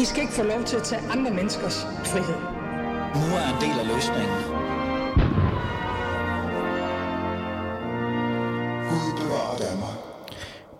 I skal ikke få lov til at tage andre menneskers frihed. Nu er en del af løsningen. Gud bevarer Danmark.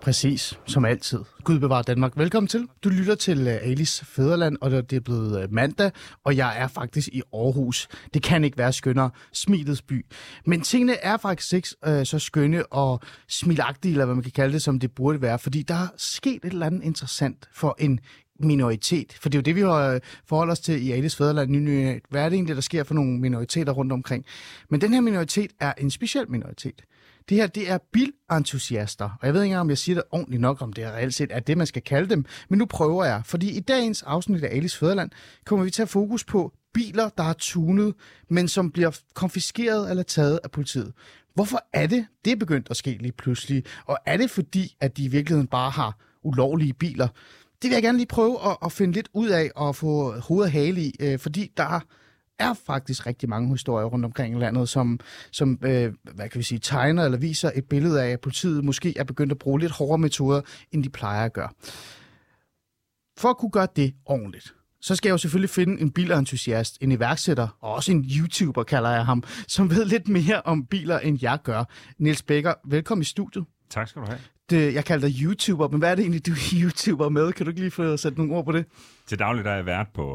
Præcis, som altid. Gud bevarer Danmark. Velkommen til. Du lytter til uh, Alice Fæderland, og det er blevet uh, mandag, og jeg er faktisk i Aarhus. Det kan ikke være skønnere. Smilets by. Men tingene er faktisk ikke uh, så skønne og smilagtige, eller hvad man kan kalde det, som det burde være, fordi der er sket et eller andet interessant for en minoritet. For det er jo det, vi har øh, forholdt os til i Alice Fæderland. Ny Hvad er det egentlig, der sker for nogle minoriteter rundt omkring? Men den her minoritet er en speciel minoritet. Det her, det er bilentusiaster. Og jeg ved ikke engang, om jeg siger det ordentligt nok, om det er reelt set er det, man skal kalde dem. Men nu prøver jeg. Fordi i dagens afsnit af Alice Fæderland kommer vi til at fokus på biler, der er tunet, men som bliver konfiskeret eller taget af politiet. Hvorfor er det, det er begyndt at ske lige pludselig? Og er det fordi, at de i virkeligheden bare har ulovlige biler? Det vil jeg gerne lige prøve at, at finde lidt ud af og få hovedet og hale i, øh, fordi der er faktisk rigtig mange historier rundt omkring i landet, som, som øh, hvad kan vi sige, tegner eller viser et billede af, at politiet måske er begyndt at bruge lidt hårdere metoder, end de plejer at gøre. For at kunne gøre det ordentligt, så skal jeg jo selvfølgelig finde en bilentusiast, en iværksætter, og også en YouTuber, kalder jeg ham, som ved lidt mere om biler, end jeg gør. Niels Bækker, velkommen i studiet. Tak skal du have. Det, jeg kalder dig YouTuber, men hvad er det egentlig, du er YouTuber med? Kan du ikke lige få sat nogle ord på det? Til daglig der er jeg vært på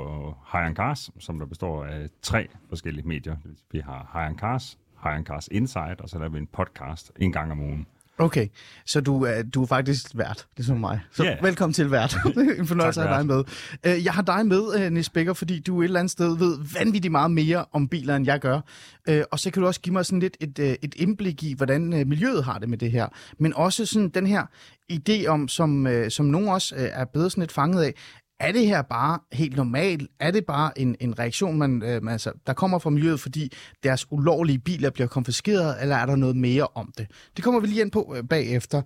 High Cars, som der består af tre forskellige medier. Vi har High Cars, High Cars Inside, og så laver vi en podcast en gang om ugen. Okay, så du er, du er faktisk vært, ligesom mig. Så yeah. velkommen til vært. en fornøjelse at have dig med. Øh, jeg har dig med, øh, Nis Becker, fordi du et eller andet sted ved vanvittigt meget mere om biler, end jeg gør. Øh, og så kan du også give mig sådan lidt et, et indblik i, hvordan miljøet har det med det her. Men også sådan den her idé om, som, som nogen også er blevet sådan lidt fanget af, er det her bare helt normalt? Er det bare en, en reaktion, man, øh, altså, der kommer fra miljøet, fordi deres ulovlige biler bliver konfiskeret, eller er der noget mere om det? Det kommer vi lige ind på øh, bagefter.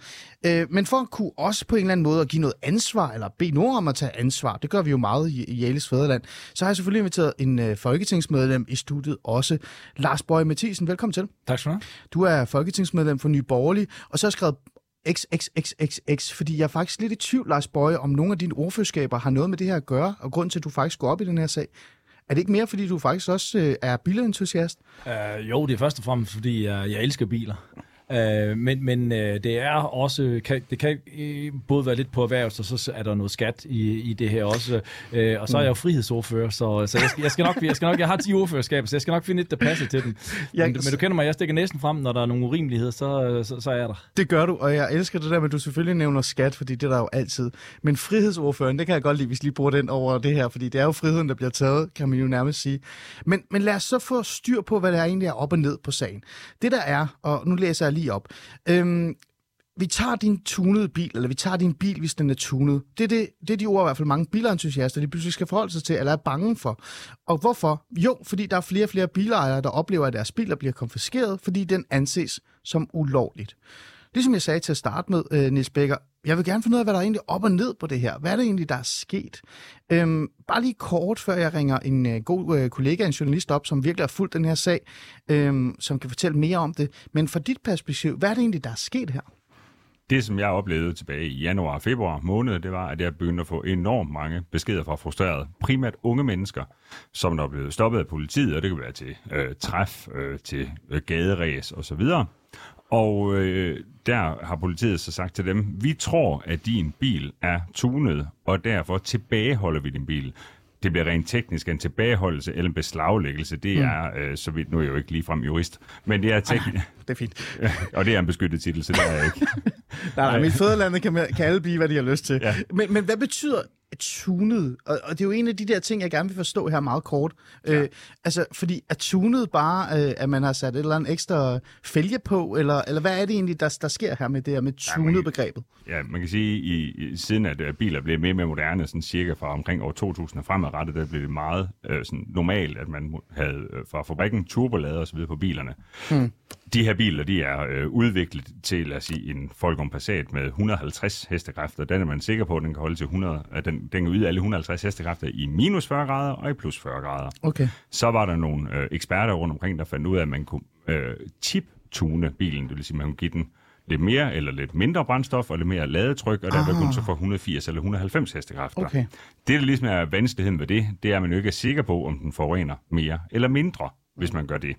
Øh, men for at kunne også på en eller anden måde at give noget ansvar, eller bede nogen om at tage ansvar, det gør vi jo meget i, i Jales Fæderland, så har jeg selvfølgelig inviteret en øh, folketingsmedlem i studiet også. Lars Bøje Mathisen, velkommen til. Tak skal du have. Du er folketingsmedlem for Nye Borgerlige, og så har skrevet XXXXX, fordi jeg er faktisk lidt i tvivl, Lars Bøje, om nogle af dine ordførerskaber har noget med det her at gøre, og grund til, at du faktisk går op i den her sag. Er det ikke mere, fordi du faktisk også øh, er bilentusiast? Uh, jo, det er først og fremmest, fordi uh, jeg elsker biler. Øh, men men øh, det er også, kan, det kan øh, både være lidt på erhvervs, og så er der noget skat i, i det her også. Øh, og så er jeg jo frihedsordfører, så, så jeg, skal, jeg, skal nok, jeg skal nok, jeg har 10 ordførerskaber, så jeg skal nok finde et, der passer til den. Men, men du kender mig, jeg stikker næsten frem, når der er nogle urimeligheder, så, så, så er jeg der. Det gør du, og jeg elsker det der med, at du selvfølgelig nævner skat, fordi det er der jo altid. Men frihedsordføreren, det kan jeg godt lide, hvis lige bruger den over det her, fordi det er jo friheden, der bliver taget, kan man jo nærmest sige. Men, men lad os så få styr på, hvad der egentlig er op og ned på sagen. Det der er, og nu læser jeg lige lige op. Øhm, vi tager din tunede bil, eller vi tager din bil, hvis den er tunet. Det er, det, det er de ord, i hvert fald mange bilentusiaster, de pludselig skal forholde sig til, eller er bange for. Og hvorfor? Jo, fordi der er flere og flere bilejere, der oplever, at deres biler bliver konfiskeret, fordi den anses som ulovligt. Ligesom jeg sagde til at starte med, øh, Niels Becker, jeg vil gerne finde ud af, hvad der er egentlig op og ned på det her. Hvad er det egentlig, der er sket? Øhm, bare lige kort, før jeg ringer en øh, god øh, kollega, en journalist op, som virkelig har fulgt den her sag, øhm, som kan fortælle mere om det. Men fra dit perspektiv, hvad er det egentlig, der er sket her? Det, som jeg oplevede tilbage i januar og februar måned, det var, at jeg begyndte at få enormt mange beskeder fra frustrerede, primært unge mennesker, som er blevet stoppet af politiet, og det kan være til øh, træf, øh, til øh, gaderæs osv. Og øh, der har politiet så sagt til dem, vi tror, at din bil er tunet, og derfor tilbageholder vi din bil. Det bliver rent teknisk en tilbageholdelse eller en beslaglæggelse. Det mm. er, øh, så vidt nu er jeg jo ikke ligefrem jurist, men det er teknisk. det er fint. og det er en beskyttet titel, så det er jeg ikke. nej, nej, mit fædreland kan, kan alle blive, hvad de har lyst til. Ja. Men, men hvad betyder tunet, og, og det er jo en af de der ting, jeg gerne vil forstå her meget kort. Ja. Øh, altså, fordi er tunet bare, øh, at man har sat et eller andet ekstra fælge på, eller, eller hvad er det egentlig, der, der sker her med det her med tunet-begrebet? Ja, man kan sige, i, i siden at uh, biler blev mere og mere moderne, sådan cirka fra omkring år 2000 og fremadrettet, der blev det meget øh, sådan normalt, at man havde øh, fra fabrikken turbolader osv. på bilerne. Hmm. De her biler, de er øh, udviklet til, lad os sige, en Volkswagen Passat med 150 hestekræfter. Den er man sikker på, at den kan holde til 100, at den, den kan yde alle 150 hestekræfter i minus 40 grader og i plus 40 grader. Okay. Så var der nogle øh, eksperter rundt omkring, der fandt ud af, at man kunne øh, chip-tune bilen, det vil sige, man kunne give den lidt mere eller lidt mindre brændstof og lidt mere ladetryk, og der vil Ah. kun så få 180 eller 190 hestekræfter. Okay. Det, der ligesom er vanskeligheden ved det, det er, at man jo ikke er sikker på, om den forurener mere eller mindre, hvis man gør det.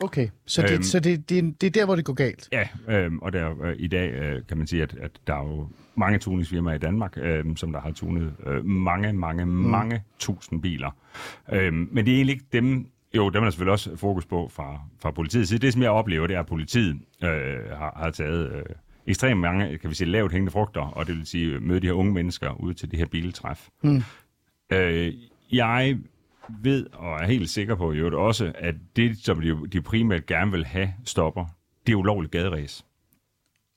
Okay, så, det, Øhm. så det, det, det er der, hvor det går galt. Ja, øhm, og der, øh, i dag øh, kan man sige, at, at der er jo mange tuningsfirmaer i Danmark, øh, som der har tunet øh, mange, mange, mm. mange tusind biler. Øhm, men det er egentlig ikke dem, jo, dem er der selvfølgelig også fokus på fra, fra politiets side. Det, som jeg oplever, det er, at politiet øh, har, har taget øh, ekstremt mange, kan vi sige, lavt hængende frugter, og det vil sige, møde de her unge mennesker ude til det her biltræf. Mm. Øh, jeg ved og er helt sikker på i øvrigt også, at det, som de, de primært gerne vil have, stopper, det er ulovligt gaderæs.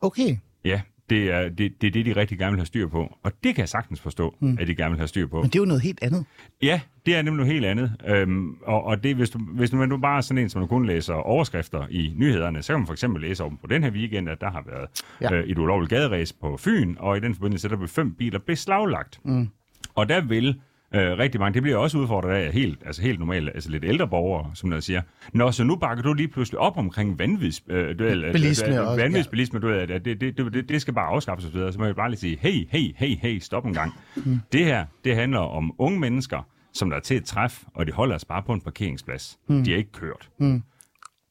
Okay, Ja, det er det, det er det, de rigtig gerne vil have styr på. Og det kan jeg sagtens forstå, mm. at de gerne vil have styr på. men det er jo noget helt andet. Ja, det er nemlig noget helt andet. Øhm, og, og det, hvis du, hvis du, du bare er sådan en, som du kun læser overskrifter i nyhederne, så kan man for eksempel læse om på den her weekend, at der har været ja. øh, et ulovligt gaderæs på Fyn, og i den forbindelse der blev fem biler beslaglagt. Mm. Og der vil øh, rigtig mange, det bliver også udfordret af helt, altså helt normalt, altså lidt ældre borgere, som der siger, Nå, så nu bakker du lige pludselig op omkring vanvids, øh, du, ved, Bilisme vanvidsbilisme, du ved, at det, det, det, det skal bare afskaffes og så må jeg bare lige sige, hey, hey, hey, hey, stop en gang. Mm. Det her, det handler om unge mennesker, som der er til et træf, og de holder sig bare på en parkeringsplads. Mm. De er ikke kørt. Mm.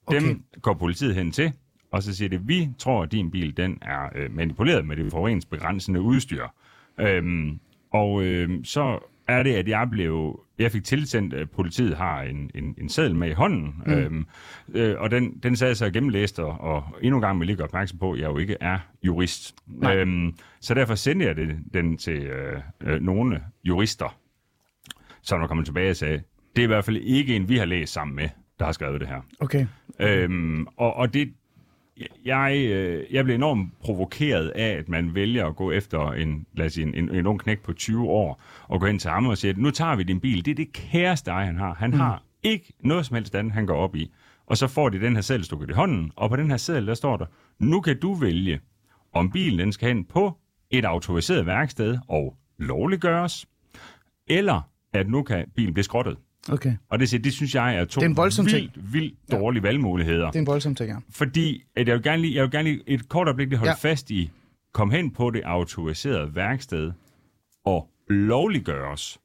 Okay. Dem går politiet hen til, og så siger det, vi tror, at din bil den er øh, manipuleret med det forureningsbegrænsende udstyr. Øhm, og øh, så er det, at jeg blev... Jeg fik tilsendt, at politiet har en, en, en seddel med i hånden, mm. øhm, øh, og den, den sad jeg så og gennemlæste, og, og endnu en gang vil jeg lige gøre opmærksom på, at jeg jo ikke er jurist. Øhm, så derfor sendte jeg det, den til øh, øh, nogle jurister, som der kommer tilbage og sagde, det er i hvert fald ikke en, vi har læst sammen med, der har skrevet det her. Okay. Øhm, og, og det, jeg, øh, jeg blev enormt provokeret af, at man vælger at gå efter en, lad os sige, en, en, en ung knæk på 20 år, og gå hen til ham og sige, nu tager vi din bil. Det er det kæreste eje, han har. Han mm. har ikke noget som helst andet, han går op i. Og så får de den her seddel stukket i hånden, og på den her seddel, der står der, nu kan du vælge, om bilen den skal hen på et autoriseret værksted og lovliggøres, eller at nu kan bilen blive skrottet. Okay. Og det, siger, det synes jeg er to Det er en voldsom vildt, vildt dårlige valgmuligheder. Det er en voldsom ting, ja. Fordi at jeg vil gerne lige, jeg vil gerne lige et kort øjeblik lige holde Ja. ja. fast i, kom hen på det autoriserede værksted og lovliggøres.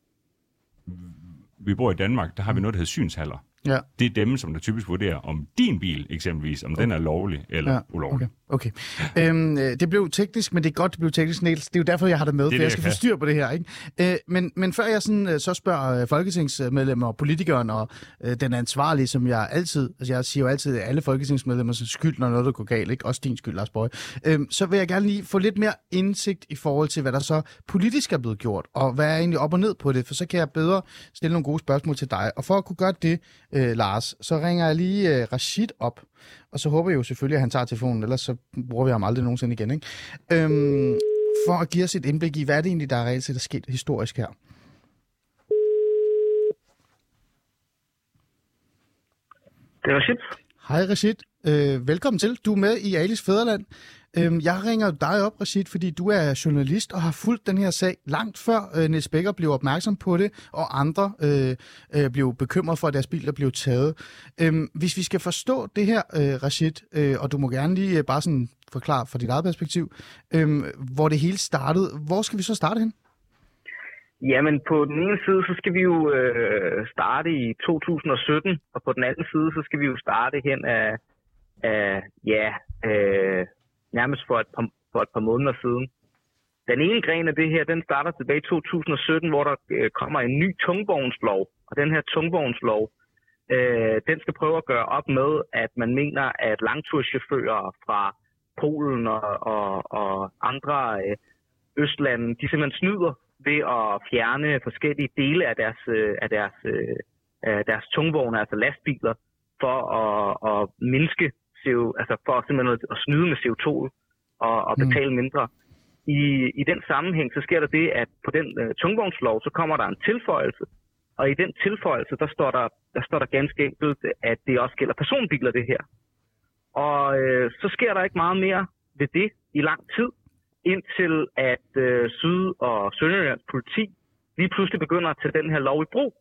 Vi bor i Danmark, der har vi noget, der hedder synshaller. Ja. Det er dem, som der typisk vurderer, om din bil eksempelvis, om den er lovlig eller Ja, ulovlig. okay. okay. Øhm, øh, det blev teknisk, men det er godt, det blev teknisk, Niels. Det er jo derfor, jeg har det med, Det er for det, jeg skal få styr på det her. Ikke? Øh, men, men før jeg sådan, øh, så spørger øh, folketingsmedlemmer og politikeren og øh, den ansvarlige, som jeg altid, altså jeg siger jo altid, at alle folketingsmedlemmers skyld, når noget der går galt, ikke? også din skyld, Lars Bøge, øh, så vil jeg gerne lige få lidt mere indsigt i forhold til, hvad der så politisk er blevet gjort, og hvad er egentlig op og ned på det, for så kan jeg bedre stille nogle gode spørgsmål til dig. Og for at kunne gøre det, øh, Lars, så ringer jeg lige øh, Rashid op, og så håber jeg jo selvfølgelig, at han tager telefonen, ellers så bruger vi ham aldrig nogensinde igen. Ikke? Øhm, for at give os et indblik i, hvad er det egentlig, der er reelt set er sket historisk her? Det var shit. Hej Rashid, øh, velkommen til. Du er med i Alice Fæderland. Øhm, jeg ringer dig op, Rashid, fordi du er journalist og har fulgt den her sag langt før øh, Niels Becker blev opmærksom på det, og andre øh, øh, blev bekymret for, at deres biler blev taget. Øhm, hvis vi skal forstå det her, øh, Rashid, øh, og du må gerne lige øh, bare sådan forklare fra dit eget perspektiv, øh, hvor det hele startede. Hvor skal vi så starte hen? Jamen, på den ene side, så skal vi jo øh, starte i 2017, og på den anden side, så skal vi jo starte hen af, af ja, øh, nærmest for et, par, for et par måneder siden. Den ene gren af det her, den starter tilbage i 2017, hvor der øh, kommer en ny tungvognslov. Og den her tungvognslov, øh, den skal prøve at gøre op med, at man mener, at langturschauffører fra Polen og, og, og andre øh, østlande, de simpelthen snyder ved at fjerne forskellige dele af deres, øh, af deres, øh, af deres tungvogne, altså lastbiler, for at, at mindske CO, altså for simpelthen at snyde med CO2 og, og betale mindre. I, I den sammenhæng, så sker der det, at på den øh, tungvognslov, så kommer der en tilføjelse, og i den tilføjelse, der står der, der står der ganske enkelt, at det også gælder personbiler, det her. Og øh, så sker der ikke meget mere ved det i lang tid, indtil at øh, Syd- og Sønderjyllands politi lige pludselig begynder at tage den her lov i brug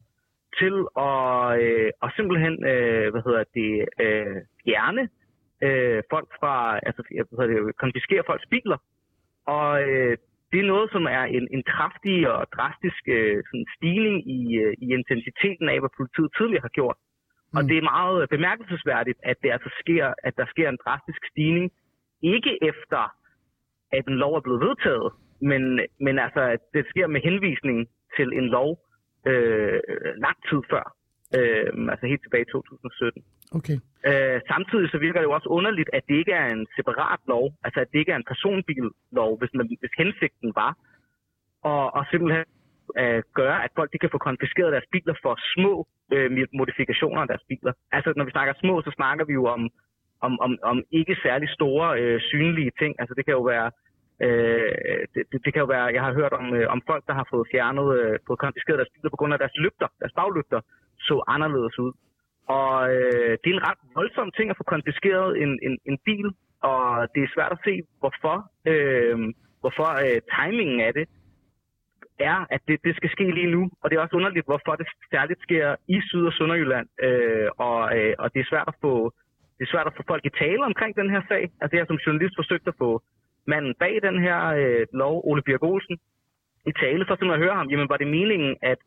til at, øh, at simpelthen øh, hvad hedder det, øh, fjerne øh, folk fra, altså ved det, konfiskere folks biler. Og øh, det er noget, som er en, en kraftig og drastisk øh, sådan stigning i, øh, i intensiteten af, hvad politiet tidligere har gjort. Mm. Og det er meget bemærkelsesværdigt, at det altså sker, at der sker en drastisk stigning, ikke efter, at en lov er blevet vedtaget, men, men altså, at det sker med henvisning til en lov øh, lang tid før. Øh, altså helt tilbage i 2017. Okay. Øh, samtidig så virker det jo også underligt, at det ikke er en separat lov, altså at det ikke er en personbillov, hvis, man, hvis hensigten var, og, og simpelthen øh, gøre, at folk de kan få konfiskeret deres biler for små øh, modifikationer af deres biler. Altså når vi snakker små, så snakker vi jo om, om, om, om ikke særlig store øh, synlige ting. Altså det kan jo være Øh, det, det, det kan jo være, jeg har hørt om, øh, om folk, der har fået fjernet, øh, fået konfiskeret deres biler på grund af deres lygter, deres baglygter, så anderledes ud. Og øh, det er en ret voldsom ting at få konfiskeret en, en, en bil, og det er svært at se, hvorfor, øh, hvorfor øh, timingen af det er, at det, det skal ske lige nu. Og det er også underligt, hvorfor det særligt sker i Syd- og Sønderjylland. Øh, og, øh, og det er svært at få det er svært at få folk i tale omkring den her sag. Altså jeg som journalist forsøgte at få manden bag den her øh, lov, Ole Birk Olsen, i tale, for simpelthen at høre ham, jamen var det meningen, at,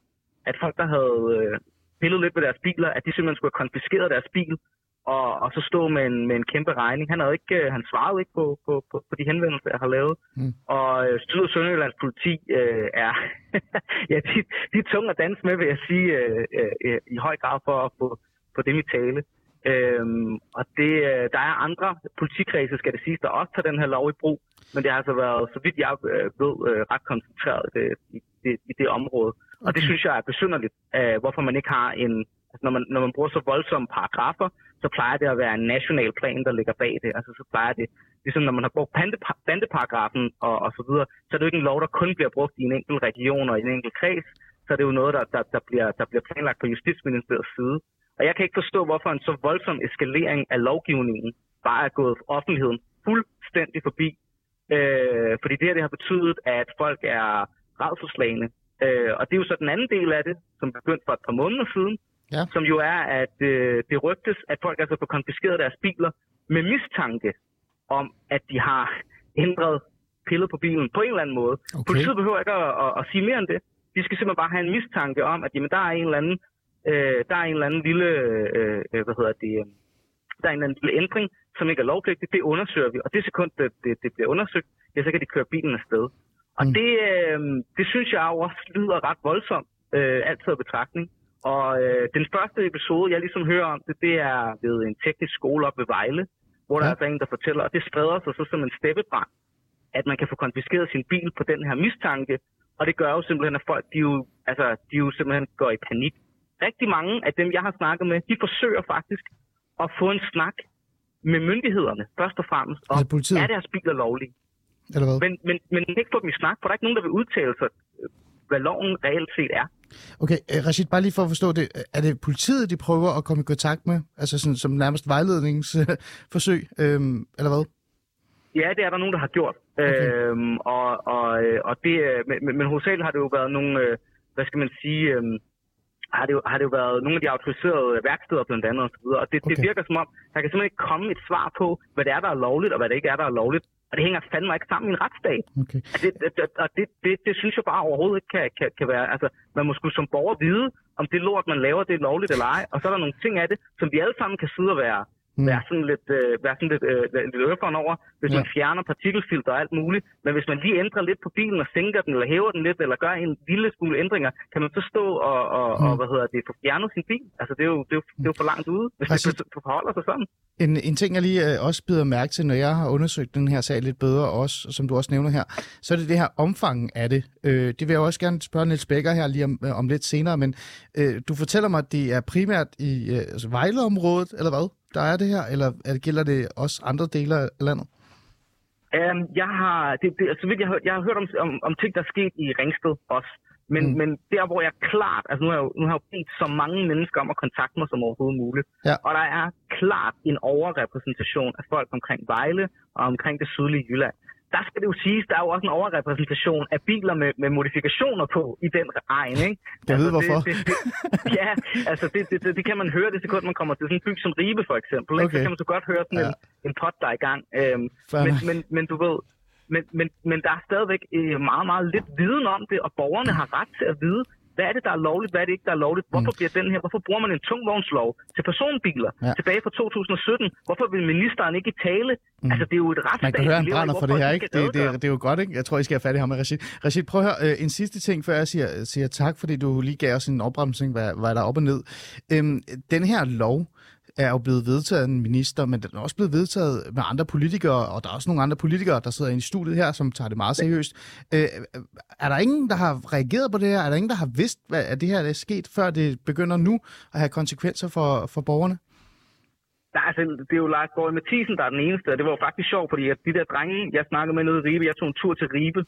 at folk, der havde øh, pillet lidt ved deres biler, at de simpelthen skulle have konfiskeret deres bil, og, og så stå med en, med en kæmpe regning. Han, havde ikke, øh, han svarede ikke på, på, på, på de henvendelser, jeg har lavet. Mm. Og øh, Syd- og Sønderjyllands politi øh, er, ja, de, de er tunge at danse med, vil jeg sige, øh, øh, i høj grad for at få, få dem i tale. Øhm, og det, øh, der er andre politikredse, skal det siges, der også tager den her lov i brug, men det har altså været, så vidt jeg øh, ved, ret koncentreret det, i, det, i det område. Okay. Og det synes jeg er besynderligt, øh, hvorfor man ikke har en... Altså når man, når man bruger så voldsomme paragrafer, så plejer det at være en national plan, der ligger bag det. Altså så plejer det, ligesom når man har brugt bandeparagrafen og, og så videre, så er det jo ikke en lov, der kun bliver brugt i en enkelt region og i en enkelt kreds, så er det jo noget, der, der, der, bliver, der bliver planlagt på Justitsministeriets side. Og jeg kan ikke forstå, hvorfor en så voldsom eskalering af lovgivningen bare er gået offentligheden fuldstændig forbi. Øh, fordi det her det har betydet, at folk er redselslagende. Øh, og det er jo så den anden del af det, som begyndte for et par måneder siden, ja. som jo er, at øh, det rygtes, at folk altså får konfiskeret deres biler med mistanke om, at de har ændret pillet på bilen på en eller anden måde. Okay. Politiet behøver ikke at, at, at sige mere end det. De skal simpelthen bare have en mistanke om, at jamen, der er en eller anden øh, der er en eller anden lille, øh, øh, hvad hedder det, øh, der er en eller anden lille ændring, som ikke er lovpligtig. Det undersøger vi, og det sekund, det, det, det bliver undersøgt, ja, så kan de køre bilen afsted. Og mm. det, øh, det synes jeg også lyder ret voldsomt, øh, altid af betragtning. Og øh, den første episode, jeg ligesom hører om det, det er ved en teknisk skole op ved Vejle, hvor der ja. er altså en, der fortæller, og det spreder sig så som en steppebrand, at man kan få konfiskeret sin bil på den her mistanke, og det gør jo simpelthen, at folk de jo, altså, de jo simpelthen går i panik rigtig mange af dem, jeg har snakket med, de forsøger faktisk at få en snak med myndighederne, først og fremmest, om, altså er deres biler lovlige? Eller hvad? Men, men, men ikke få dem i snak, for der er ikke nogen, der vil udtale sig, hvad loven reelt set er. Okay, øh, Rashid, bare lige for at forstå det. Er det politiet, de prøver at komme i kontakt med? Altså sådan, som nærmest vejledningsforsøg, øhm, eller hvad? Ja, det er der nogen, der har gjort. Okay. Øhm, og, og, øh, og det, øh, men, men hovedsageligt har det jo været nogle, hvad skal man sige, øhm, har det, jo, har det jo været nogle af de autoriserede værksteder blandt andet osv. Og det, okay. det virker som om, der kan simpelthen ikke komme et svar på, hvad det er, der er lovligt, og hvad det ikke er, der er lovligt. Og det hænger fandme ikke sammen i en retsstat. Okay. Altså, det, det, og det, det, det, synes jeg bare overhovedet ikke kan, kan, kan være. Altså, man må skulle som borger vide, om det lort, man laver, det er lovligt eller ej. Og så er der nogle ting af det, som vi alle sammen kan sidde og være mm. være sådan lidt, øh, være sådan lidt, øh, lidt øfferen over, hvis ja. man fjerner partikelfilter og alt muligt. Men hvis man lige ændrer lidt på bilen og sænker den, eller hæver den lidt, eller gør en lille smule ændringer, kan man så stå og, og, mm. og hvad hedder det, få fjernet sin bil. Altså det er jo, det er jo, det er jo for langt ude, hvis altså, det forholder sig sådan. En, en ting, jeg lige øh, også bider mærke til, når jeg har undersøgt den her sag lidt bedre, også, som du også nævner her, så er det det her omfang af det. Øh, det vil jeg også gerne spørge Niels Becker her lige om, øh, om lidt senere, men øh, du fortæller mig, at det er primært i øh, altså Vejleområdet, eller hvad? Der er det her, eller er det, gælder det også andre dele af landet? Um, jeg har, det, det, så vidt jeg, har, jeg har hørt om, om, om ting, der er sket i Ringsted også. Men, mm. men der, hvor jeg klart, altså nu har jeg, nu har jeg bedt så mange mennesker om at kontakte mig som overhovedet muligt. Ja. Og der er klart en overrepræsentation af folk omkring Vejle og omkring det sydlige Jylland. Der skal det jo siges, der er jo også en overrepræsentation af biler med, med modifikationer på i den egen, ikke? Jeg ved hvorfor. Det, det, det, ja, altså det, det, det, det, kan man høre det sekund, man kommer til sådan en by som Ribe for eksempel. Ikke? Okay. Så kan man så godt høre sådan Ja. en, en pot, der er i gang. Øhm, Fair men, men, men du ved, men, men, men der er stadigvæk øh, meget, meget lidt viden om det, og borgerne har ret til at vide, hvad er det, der er lovligt, hvad er det ikke, der er lovligt? Hvorfor bliver den her, hvorfor bruger man en tungvognslov til personbiler Mm. Ja. tilbage fra 2017? Hvorfor vil ministeren ikke tale? Mm. Altså, det er jo et retsstat. Man kan høre, han brænder for det her, ikke? Det, det, det er jo godt, ikke? Jeg tror, I skal have fat i ham med Rashid. Rashid, prøv at høre øh, en sidste ting, før jeg siger, siger tak, fordi du lige gav os en opbremsning, hvad, hvad der er op og ned. Øhm, den her lov er jo blevet vedtaget af en minister, men den er også blevet vedtaget med andre politikere, og der er også nogle andre politikere, der sidder inde i studiet her, som tager det meget seriøst. Øh, er der ingen, der har reageret på det her? Er der ingen, der har vidst, hvad, at det her er sket, før det begynder nu at have konsekvenser for, for borgerne? Der er, altså, det er jo Lars Borg Mathisen, der er den eneste, og det var jo faktisk sjovt, fordi at de der drenge, jeg snakkede med nede i Ribe, jeg tog en tur til Ribe,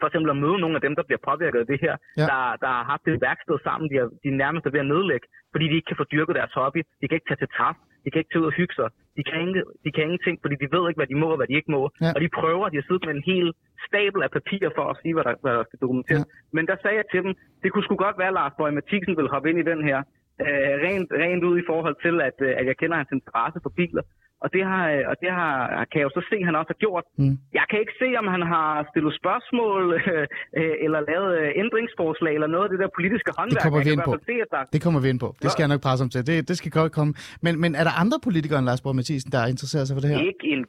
for eksempel at møde nogle af dem, der bliver påvirket af det her, Ja. der, der har haft et værksted sammen, de er, de er nærmest ved at nedlægge, fordi de ikke kan få dyrket deres hobby, de kan ikke tage til træf, de kan ikke tage ud og hygge sig, de kan, ikke, de kan ingenting, fordi de ved ikke, hvad de må og hvad de ikke må, Ja. og de prøver, de har siddet med en hel stabel af papirer for at sige, hvad der, hvad der skal dokumenteres. Ja. Men der sagde jeg til dem, det kunne sgu godt være, at Lars Borg Mathisen vil hoppe ind i den her, øh, rent, rent ud i forhold til, at, øh, at jeg kender hans interesse for biler. Og det, har, øh, og det har, kan jeg jo så se, at han også har gjort. Mm. Jeg kan ikke se, om han har stillet spørgsmål øh, øh, eller lavet øh, ændringsforslag eller noget af det der politiske håndværk. kommer vi ind på. se, der, Det kommer vi ind på. Det skal jeg nok presse ham til. Det, det skal godt komme. Men, men er der andre politikere end Lars Borg Mathisen, der interesserer sig for det her? ikke en,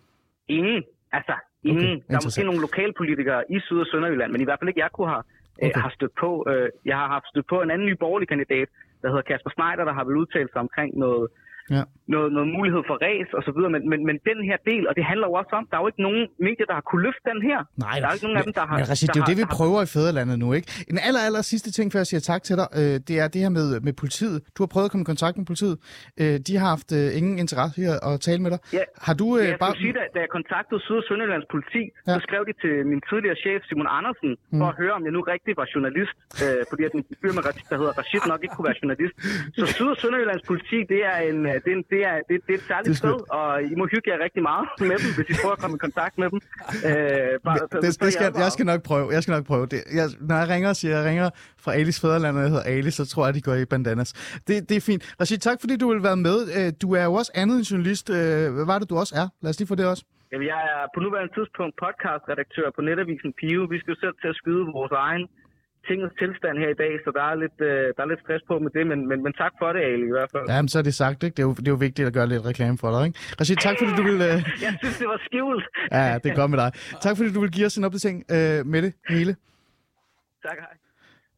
ingen, altså ingen. Okay, der er måske nogle lokalpolitikere i Syd- og Sønderjylland, men i hvert fald ikke jeg kunne have, Okay. okay. har stødt på. Øh, jeg har haft stødt på en anden ny borgerlig kandidat, der hedder Kasper Schneider, der har vel udtalt sig omkring noget, Ja. noget, noget mulighed for ræs og så videre, men, men, men den her del, og det handler jo også om, der er jo ikke nogen medier, der har kunne løfte den her. Nej, der er ikke nogen af dem, der har... men Rashid, det er jo det, vi har- prøver i Fæderlandet nu, ikke? En aller, aller sidste ting, før jeg siger tak til dig, øh, det er det her med, med politiet. Du har prøvet at komme i kontakt med politiet. Øh, de har haft øh, ingen interesse i at, at tale med dig. Ja. Har du øh, Ja, jeg bare... sige, da, da jeg kontaktede Syd- og Sønderjyllands politi, Ja. så skrev de til min tidligere chef, Simon Andersen, mm. for at høre, om jeg nu rigtig var journalist. Øh, fordi at en fyr, der hedder Rashid, nok ikke kunne være journalist. Så Syd- og Sønderjyllands politi, det er, en, øh, det er, det er, det, det er et særligt Det er sted, og I må hygge jer rigtig meget med dem, hvis I prøver at komme i kontakt med dem. Øh, bare, så- det, så det skal, advaret. jeg skal nok prøve. Jeg skal nok prøve. Det, jeg, når jeg ringer og siger, at jeg ringer fra Alis Fæderland, og jeg hedder Ali, så tror jeg, de går i bandanas. Det, det er fint. Rashid, tak fordi du vil være med. Øh, Du er jo også andet end journalist. Øh, Hvad var det, du også er? Lad os lige få det også. Jamen, jeg er på nuværende tidspunkt podcastredaktør på netavisen Pio. Vi skal jo selv til at skyde vores egen tingens tilstand her i dag, så der er lidt, øh, der er lidt stress på med det, men, men, men tak for det, Ali, i hvert fald. Ja, men så er det sagt, ikke? Det er jo, det er jo vigtigt at gøre lidt reklame for dig, ikke? Rashid, tak fordi du vil... Øh... Jeg synes, det var skjult. Ja, det godt med dig. Tak fordi du vil give os en opdatering øh, med det hele. tak, hej.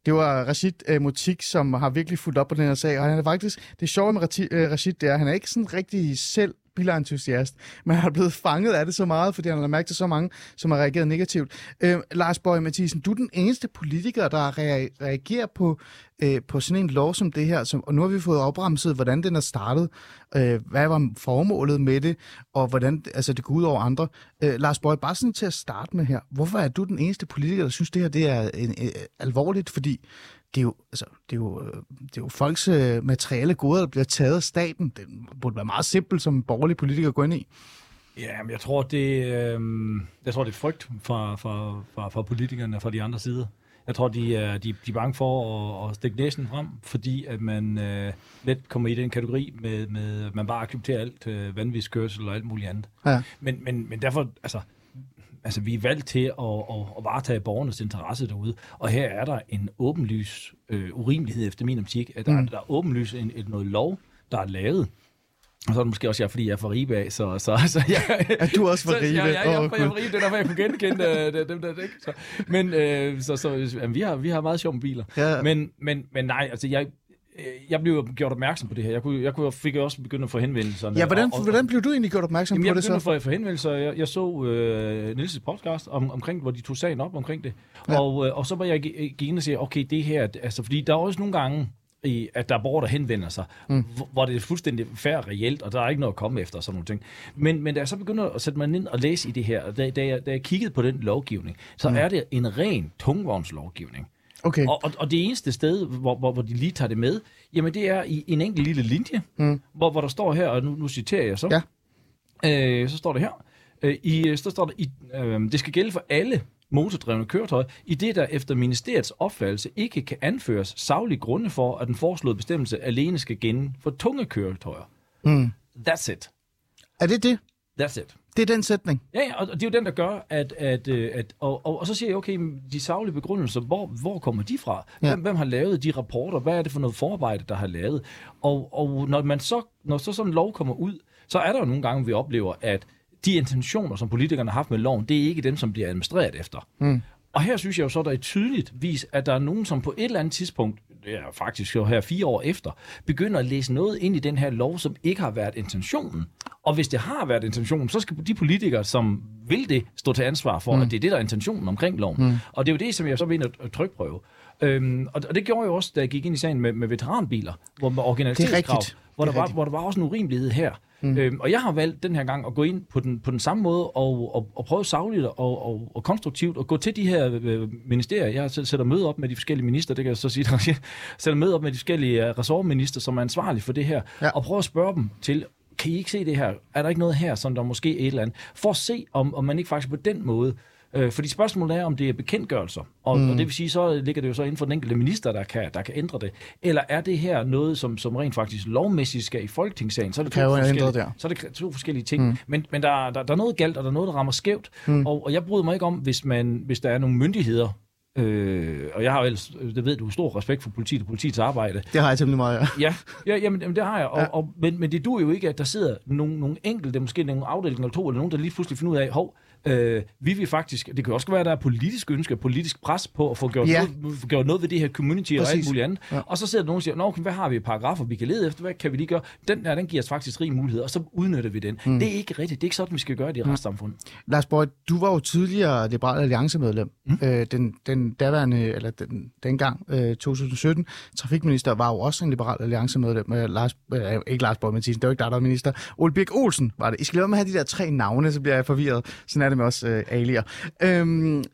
Det var Rashid øh, Motik, som har virkelig fulgt op på den her sag, og han er faktisk, det sjove med Rati- øh, Rashid, det er, at han er ikke sådan rigtig selv bilentusiast, men han er blevet fanget af det så meget, fordi han har mærket til så mange, som har reageret negativt. Øh, Lars Bøge Mathisen, du er den eneste politiker, der rea- reagerer på, øh, på sådan en lov som det her, som, og nu har vi fået opremset, hvordan den er startet, øh, hvad var formålet med det, og hvordan altså, det går ud over andre. Øh, Lars Bøge, bare sådan til at starte med her, hvorfor er du den eneste politiker, der synes, det her det er en, en, alvorligt, fordi det er jo, altså, det er jo, øh, det er jo folks øh, materielle goder, der bliver taget af staten. Det burde være meget simpelt som borgerlig politiker at gå ind i. Ja, men jeg tror, det, øh, jeg tror, det er frygt fra, fra, fra, fra politikerne fra de andre sider. Jeg tror, de er, de, de er bange for at, at stikke næsen frem, fordi at man øh, let kommer i den kategori med, med at man bare accepterer alt øh, vanvidskørsel og alt muligt andet. Ja. Men, men, men derfor, altså, altså, vi er valgt til at, at, at varetage borgernes interesse derude, og her er der en åbenlys øh, urimelighed efter min optik, at der, mm. der er åbenlys en, et, noget lov, der er lavet, og så er det måske også jeg, fordi jeg er fra Ribe af, så... så, så jeg, Er du også fra så- Ribe? Ja, ja, jeg, jeg, jeg, Gud. er fra Ribe, det er derfor, jeg kunne genkende øh, dem der, ikke? Så, men øh, så, så, jamen, vi, har, vi har meget sjov med biler. Ja. Men, men, men nej, altså jeg, jeg blev jo gjort opmærksom på det her. Jeg, kunne, jeg kunne, fik også begyndt at få henvendelser. Ja, hvordan, hvordan blev du egentlig gjort opmærksom Jamen, på jeg det begyndte så? at få, henvendelser. Jeg, jeg så øh, Niels' podcast om, omkring, hvor de tog sagen op omkring det. Ja. Og, øh, og så var jeg gi- gik ind og sige, okay, det her, altså, fordi der er også nogle gange, i, at der er borgere, der henvender sig, mm. hvor, det er fuldstændig fair og reelt, og der er ikke noget at komme efter og sådan nogle ting. Men, men da jeg så begynder at sætte mig ind og læse i det her, og da, da, jeg, da jeg kiggede på den lovgivning, så mm. er det en ren tungvognslovgivning. Okay. Og, og, og det eneste sted, hvor, hvor, hvor de lige tager det med, jamen det er i en enkelt lille linje, mm. hvor, hvor der står her, og nu, nu citerer jeg så, Ja. øh, så står det her, Øh, I, så står der, i, øh, det skal gælde for alle motordrevne køretøjer, i det der efter ministeriets opfattelse ikke kan anføres saglige grunde for, at den foreslåede bestemmelse alene skal gælde for tunge køretøjer. Mm. That's it. Er det det? That's it. Det er den sætning. Ja, og det er jo den, der gør, at... at, øh, at og, og, og så siger jeg, okay, de saglige begrundelser, hvor, hvor kommer de fra? Ja. Hvem, hvem har lavet de rapporter? Hvad er det for noget forarbejde, der har lavet? Og, og når, man så, når så sådan en lov kommer ud, så er der jo nogle gange, vi oplever, at de intentioner, som politikerne har haft med loven, det er ikke dem, som bliver administreret efter. Mm. Og her synes jeg jo så, der er tydeligt vis, at der er nogen, som på et eller andet tidspunkt, ja, faktisk jo her fire år efter, begynder at læse noget ind i den her lov, som ikke har været intentionen. Og hvis det har været intentionen, så skal de politikere, som vil det, stå til ansvar for, mm. at det er det, der er intentionen omkring loven. Mm. Og det er jo det, som jeg så vil ind og trykprøve. Øhm, og og det gjorde jeg også, da jeg gik ind i sagen med, med veteranbiler, hvor med originalitetskrav, hvor der, er var, hvor der var også en urimelighed her. Mm. Øhm, og jeg har valgt den her gang at gå ind på den, på den samme måde og, og, og prøve sagligt og, og, og konstruktivt at gå til de her øh, ministerier. Jeg sæ- sætter møde op med de forskellige minister, det kan jeg så sige, jeg sætter møde op med de forskellige øh, ressortminister, som er ansvarlige for det her, ja. og prøve at spørge dem til, kan I ikke se det her? Er der ikke noget her, som der måske er et eller andet? For at se, om, om man ikke faktisk på den måde Øh, fordi spørgsmålet er, om det er bekendtgørelser, og, mm. og det vil sige, så ligger det jo så inden for den enkelte minister, der kan, der kan ændre det. Eller er det her noget, som, som rent faktisk lovmæssigt skal i folketingssagen? Så er det to, forskellige, der. så er det to forskellige ting. Mm. Men, men der, der, der er noget galt, og der er noget, der rammer skævt. Mm. Og, og jeg bryder mig ikke om, hvis, man, hvis der er nogle myndigheder, øh, og jeg har jo ellers, det ved du, stor respekt for politiet og politiets arbejde, Det har jeg temmelig meget, ja. Ja, ja jamen, jamen, det har jeg. Og, Ja. ja. og, men, men det duer jo ikke, at der sidder nogle, nogle enkelte, måske nogle afdelinger eller to, eller nogen, der lige pludselig finder ud af, hov, øh, vi vil faktisk, det kan også være, at der er politisk ønske, politisk pres på at få gjort, Ja. noget, få gjort noget ved det her community og Præcis. alt muligt andet. Ja. Og så sidder der nogen og siger, Nå, okay, hvad har vi af paragrafer, vi kan lede efter, hvad kan vi lige gøre? Den der, den giver os faktisk rig mulighed, og så udnytter vi den. Mm. Det er ikke rigtigt, det er ikke sådan, vi skal gøre det i retssamfundet. Lars Borg, du var jo tidligere Liberal Alliance-medlem. Mm. Øh, den, den daværende, eller den, dengang, øh, 2017, trafikminister var jo også en Liberal Alliance-medlem. Øh, Lars, øh, ikke Lars Borg Mathisen, det var ikke dig, der var minister. Ole Birk Olsen var det. I skal lade med at have de der tre navne, så bliver jeg forvirret. Sådan det med os øh, alier. Øhm,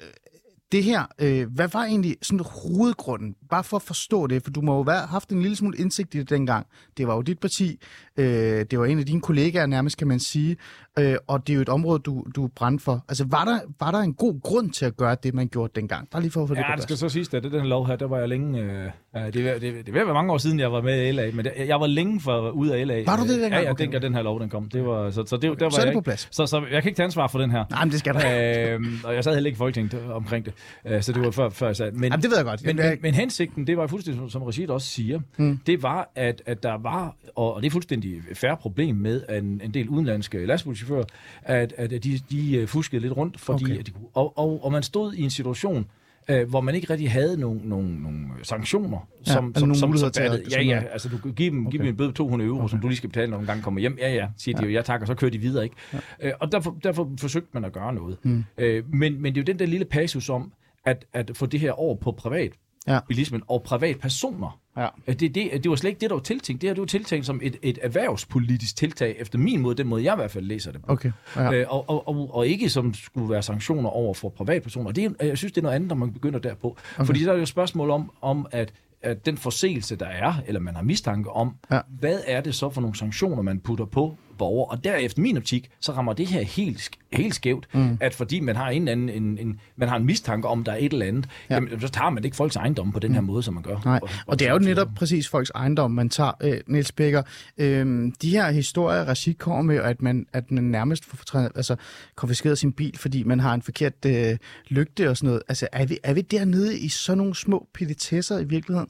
det her, øh, hvad var egentlig sådan hovedgrunden? Bare for at forstå det, for du må jo have haft en lille smule indsigt i det dengang. Det var jo dit parti, øh, det var en af dine kollegaer nærmest, kan man sige, øh, og det er jo et område, du, du brændte for. Altså, var der, var der en god grund til at gøre det, man gjorde dengang? Bare lige for at få det Ja, det skal så siges, at det den lov her, der var jeg længe... Øh, øh, det, det, det, det være mange år siden, jeg var med i LA, men det, jeg var længe for ud af LA. Var du det dengang? Ja, ja, Okay. dengang den her lov, den kom. Det var, så, så, det, der var Så er det jeg på ikke- plads. Så, så jeg kan ikke tage ansvar for den her. Nej, men det skal der. øhm, og jeg sad heller ikke i Folketinget omkring det, øh, så det var før, før jeg sad. Men, Jamen, det ved jeg godt. Men, Jamen, men, men hensigten, det var fuldstændig, som- som Rashid også siger, mm. det var, at, at der var, og og det er fuldstændig færre problem med, at en, en del udenlandske lastbilchauffører, at, at de, de øh, fuskede lidt rundt, fordi Okay. at de, og, og, og man stod i en situation, øh, hvor man ikke rigtig havde nogle, nogle, nogle sanktioner, Ja, som, altså som, nogle som, som til at-. Ja, ja, altså du kan give dem, okay. give dem en bøde på 200 euro, okay. som du lige skal betale, når du en gang kommer hjem. Ja, ja, siger de jo, ja tak, og så kører de videre, ikke? Ja. Øh, og derfor, derfor forsøgte man at gøre noget. Mm. Øh, men, men det er jo den der lille passus om, at, at få det her over på privat Ja. bilismen og privatpersoner. Ja. Det, det, det var slet ikke det, der var tiltænkt. Det her det var tiltænkt som et, et erhvervspolitisk tiltag, efter min måde, den måde jeg i hvert fald læser det på. Okay, ja. Øh, og, og, og, og ikke som skulle være sanktioner over for privatpersoner. Det er, jeg synes, det er noget andet, når man begynder derpå. Okay. Fordi der er jo et spørgsmål om, om at, at den forseelse, der er, eller man har mistanke om, Ja. hvad er det så for nogle sanktioner, man putter på borger? Og derefter min optik, så rammer det her helt, helt skævt, mm. at fordi man har en, eller anden, en, en, man har en mistanke om, der er et eller andet, Ja. ja. jamen, så tager man ikke folks ejendom på den her måde, som man gør. Nej, og det er jo netop præcis folks ejendom, man tager, øh, Niels Becker. Øh, de her historier, Rashid kommer med, at man, at man nærmest får fortræ- altså, konfiskeret sin bil, fordi man har en forkert øh, lygte og sådan noget. Altså, er vi, er vi dernede i sådan nogle små petitesser i virkeligheden?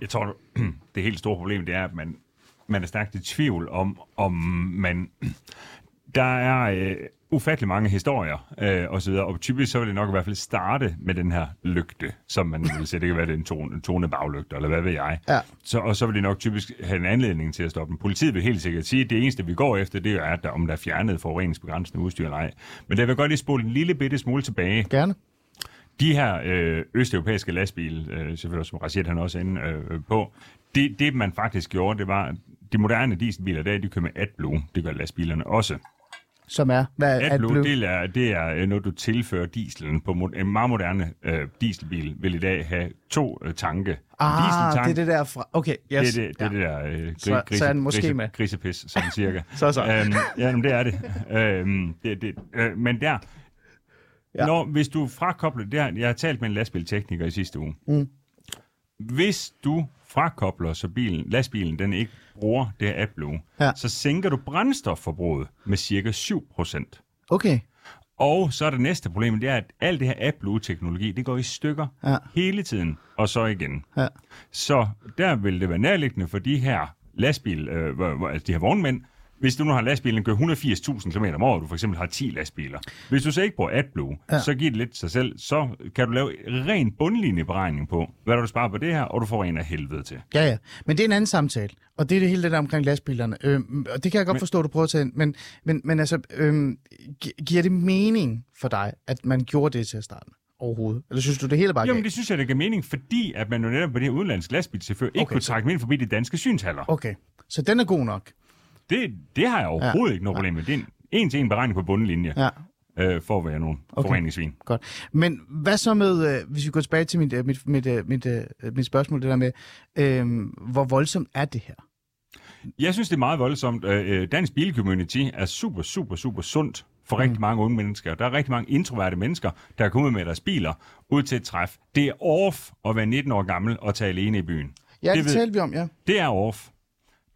Jeg tror, det helt store problem, det er, at man, man er stærkt i tvivl om, om man... Der er øh, ufattelig mange historier øh, og så videre, og typisk så vil det nok i hvert fald starte med den her lygte, som man vil sige, det kan være det en tone, tone baglygte, eller hvad ved jeg. Ja. Så, og så vil det nok typisk have en anledning til at stoppe den. Politiet vil helt sikkert sige, at det eneste, vi går efter, det er, at der, om der er fjernet forureningsbegrænsende udstyr eller ej. Men der vil godt lige spole en lille bitte smule tilbage. Gerne. De her øh, østeuropæiske lastbil, øh, selvfølgelig som Rashid han også inde øh, på, det, det man faktisk gjorde, det var, de moderne dieselbiler, der, de kører med AdBlue, det gør lastbilerne også. som er, hvad er AdBlue, AdBlue? det er, det er øh, noget, du tilfører dieselen på en meget moderne øh, dieselbil, vil i dag have to øh, tanke. Ah, Dieseltank, det er det der fra... Okay, yes. det, er det, det, er det der øh, gri, Så- så er den måske med. grisepis, sådan cirka. Så så. Øhm, ja, men det er det. øhm, det, det øh, men der, Ja. ja. når, hvis du frakobler, det har, jeg har talt med en lastbiltekniker i sidste uge. Mm. Hvis du frakobler, så bilen, lastbilen den ikke bruger det her AdBlue, Ja. så sænker du brændstofforbruget med cirka 7%. Okay. Og så er det næste problem, det er, at alt det her AdBlue-teknologi, det går i stykker Ja. hele tiden, og så igen. Ja. Så der vil det være nærliggende for de her lastbil, øh, altså de her vognmænd, hvis du nu har lastbilen kører 180.000 km om året, du for eksempel har 10 lastbiler. Hvis du så ikke bruger AdBlue, Ja. så giver det lidt sig selv, så kan du lave ren bundlinjeberegning på, hvad du sparer på det her, og du får en af helvede til. Ja, ja. Men det er en anden samtale. Og det er det hele det der omkring lastbilerne. Øhm, og det kan jeg godt men... forstå, du prøver at tage ind. Men, men, men altså, øhm, gi- giver det mening for dig, at man gjorde det til at starte med? Overhovedet? Eller synes du, det hele bare Jamen, galt? det synes jeg, det giver mening, fordi at man jo netop på det her udenlandske lastbilchauffør ikke Okay, okay, kunne så- trække dem ind forbi de danske synshaller. Okay. Så den er god nok? Det, det har jeg overhovedet Ja. ikke noget problem med. Det er en, en til en beregning på bundlinje, Ja. øh, for at være nogle Okay. forureningssvin. Godt. Men hvad så med, øh, hvis vi går tilbage til mit, øh, mit, mit, øh, mit, øh, mit spørgsmål, det der med, øh, hvor voldsomt er det her? Jeg synes, det er meget voldsomt. Øh, Dansk bilcommunity er super, super, super sundt for mm. rigtig mange unge mennesker. Der er rigtig mange introverte mennesker, der kommer ud med deres biler ud til et træf. Det er off at være 19 år gammel og tage alene i byen. Ja, det, Det det ved- talte vi om, ja. Det er off.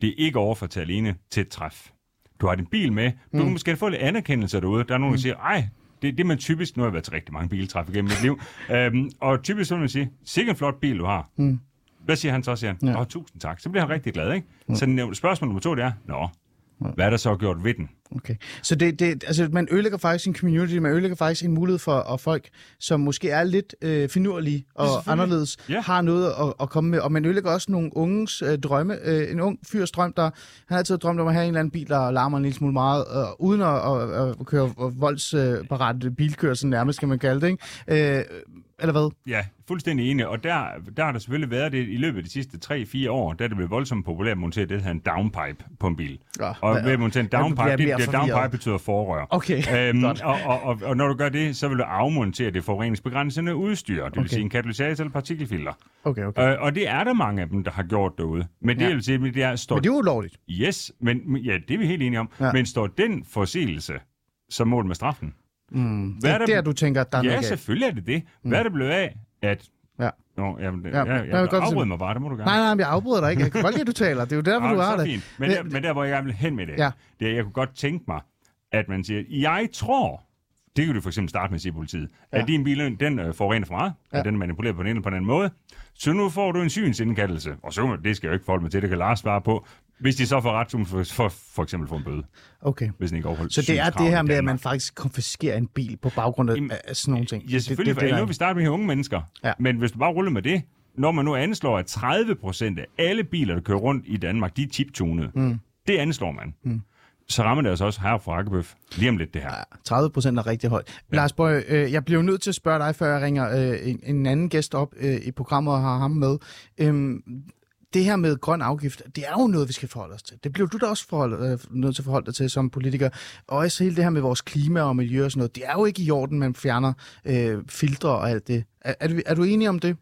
Det er ikke off at tage alene til et træf. Du har din bil med. Du kan måske få lidt anerkendelse derude. Der er nogen, der siger, ej, det, det er man typisk, nu har jeg været til rigtig mange biltræf igennem mit liv, øhm, og typisk så vil man sige, sikke en flot bil, du har. Mm. Hvad siger han så? Siger han, Ja. Åh, tusind tak. Så bliver han rigtig glad, ikke? Mm. Så spørgsmål nummer to, det er, nå, hvad er der så gjort ved den? Okay. Så det, det, altså, man ødelægger faktisk en community, man ødelægger faktisk en mulighed for at folk, som måske er lidt øh, finurlige og anderledes, Ja. har noget at, at komme med. Og man ødelægger også nogle unges øh, drømme. Øh, en ung fyrs drøm, der han har altid drømt om at have en eller anden bil, der larmer en lille smule meget, øh, uden at, at, at køre voldsparat øh, bilkørsel nærmest, kan man kalde det. Ikke? Øh, eller hvad? Ja, fuldstændig enig. Og der, der har der selvfølgelig været det i løbet af de sidste 3-4 år, er det blevet voldsomt populært at montere det, der en downpipe på en bil. Ja, og ved at montere en jeg downpipe, bliver det, forvirret. downpipe betyder forrør. Okay, Øhm, og, og, og, og, når du gør det, så vil du afmontere det forureningsbegrænsende udstyr, det vil Okay. sige en katalysator eller partikelfilter. Okay, okay. Øh, og det er der mange af dem, der har gjort derude. Men det, Ja. vil sige, det er, står, Men det er ulovligt. Yes, men ja, det er vi helt enige om. Ja. Men står den forseelse som mål med straffen? Mm. Hvad det er er der- der, du tænker, at der er ja, selvfølgelig er det det. Hvad er det blevet af, at... Ja. Nå, jamen, Ja, jeg jeg, jeg, afbryder mig bare, det må du gerne. Nej, nej, men jeg afbryder dig ikke. Jeg kan godt lide, at du taler. Det er jo derfor, Nå, du har det. fint. Men, der, men der, hvor jeg gerne vil hen med det, Ja. det er, jeg kunne godt tænke mig, at man siger, jeg tror, det kan du for eksempel starte med at sige politiet, Ja. at din bil, den øh, forurener for meget, Ja. at den er manipuleret på den ene eller på den anden måde, så nu får du en synsindkaldelse. Og så, det skal jeg jo ikke forholde mig til, det kan Lars svare på, hvis de så får ret, for, for, for eksempel få en bøde, Okay. hvis den ikke overholder Så det er det her med, at man faktisk konfiskerer en bil på baggrund af, Jamen, af sådan nogle ting. Ja, selvfølgelig. Det, Det, det, det, nu vi starte med her unge mennesker. Ja. Men hvis du bare ruller med det, når man nu anslår, at 30 procent af alle biler, der kører rundt i Danmark, de er chiptunede. Mm. Det anslår man. Mm. Så rammer det altså også her fra Akkebøf lige om lidt det her. Ja, 30 procent er rigtig højt. Ja. Lars Bøge, øh, jeg bliver nødt til at spørge dig, før jeg ringer øh, en, en anden gæst op øh, i programmet og har ham med. Øhm, det her med grøn afgift, det er jo noget, vi skal forholde os til. Det bliver du da også forhold, øh, nødt til at forholde dig til som politiker. Og også hele det her med vores klima og miljø og sådan noget. Det er jo ikke i orden, man fjerner øh, filtre og alt det. Er, er, du, er du enig om det?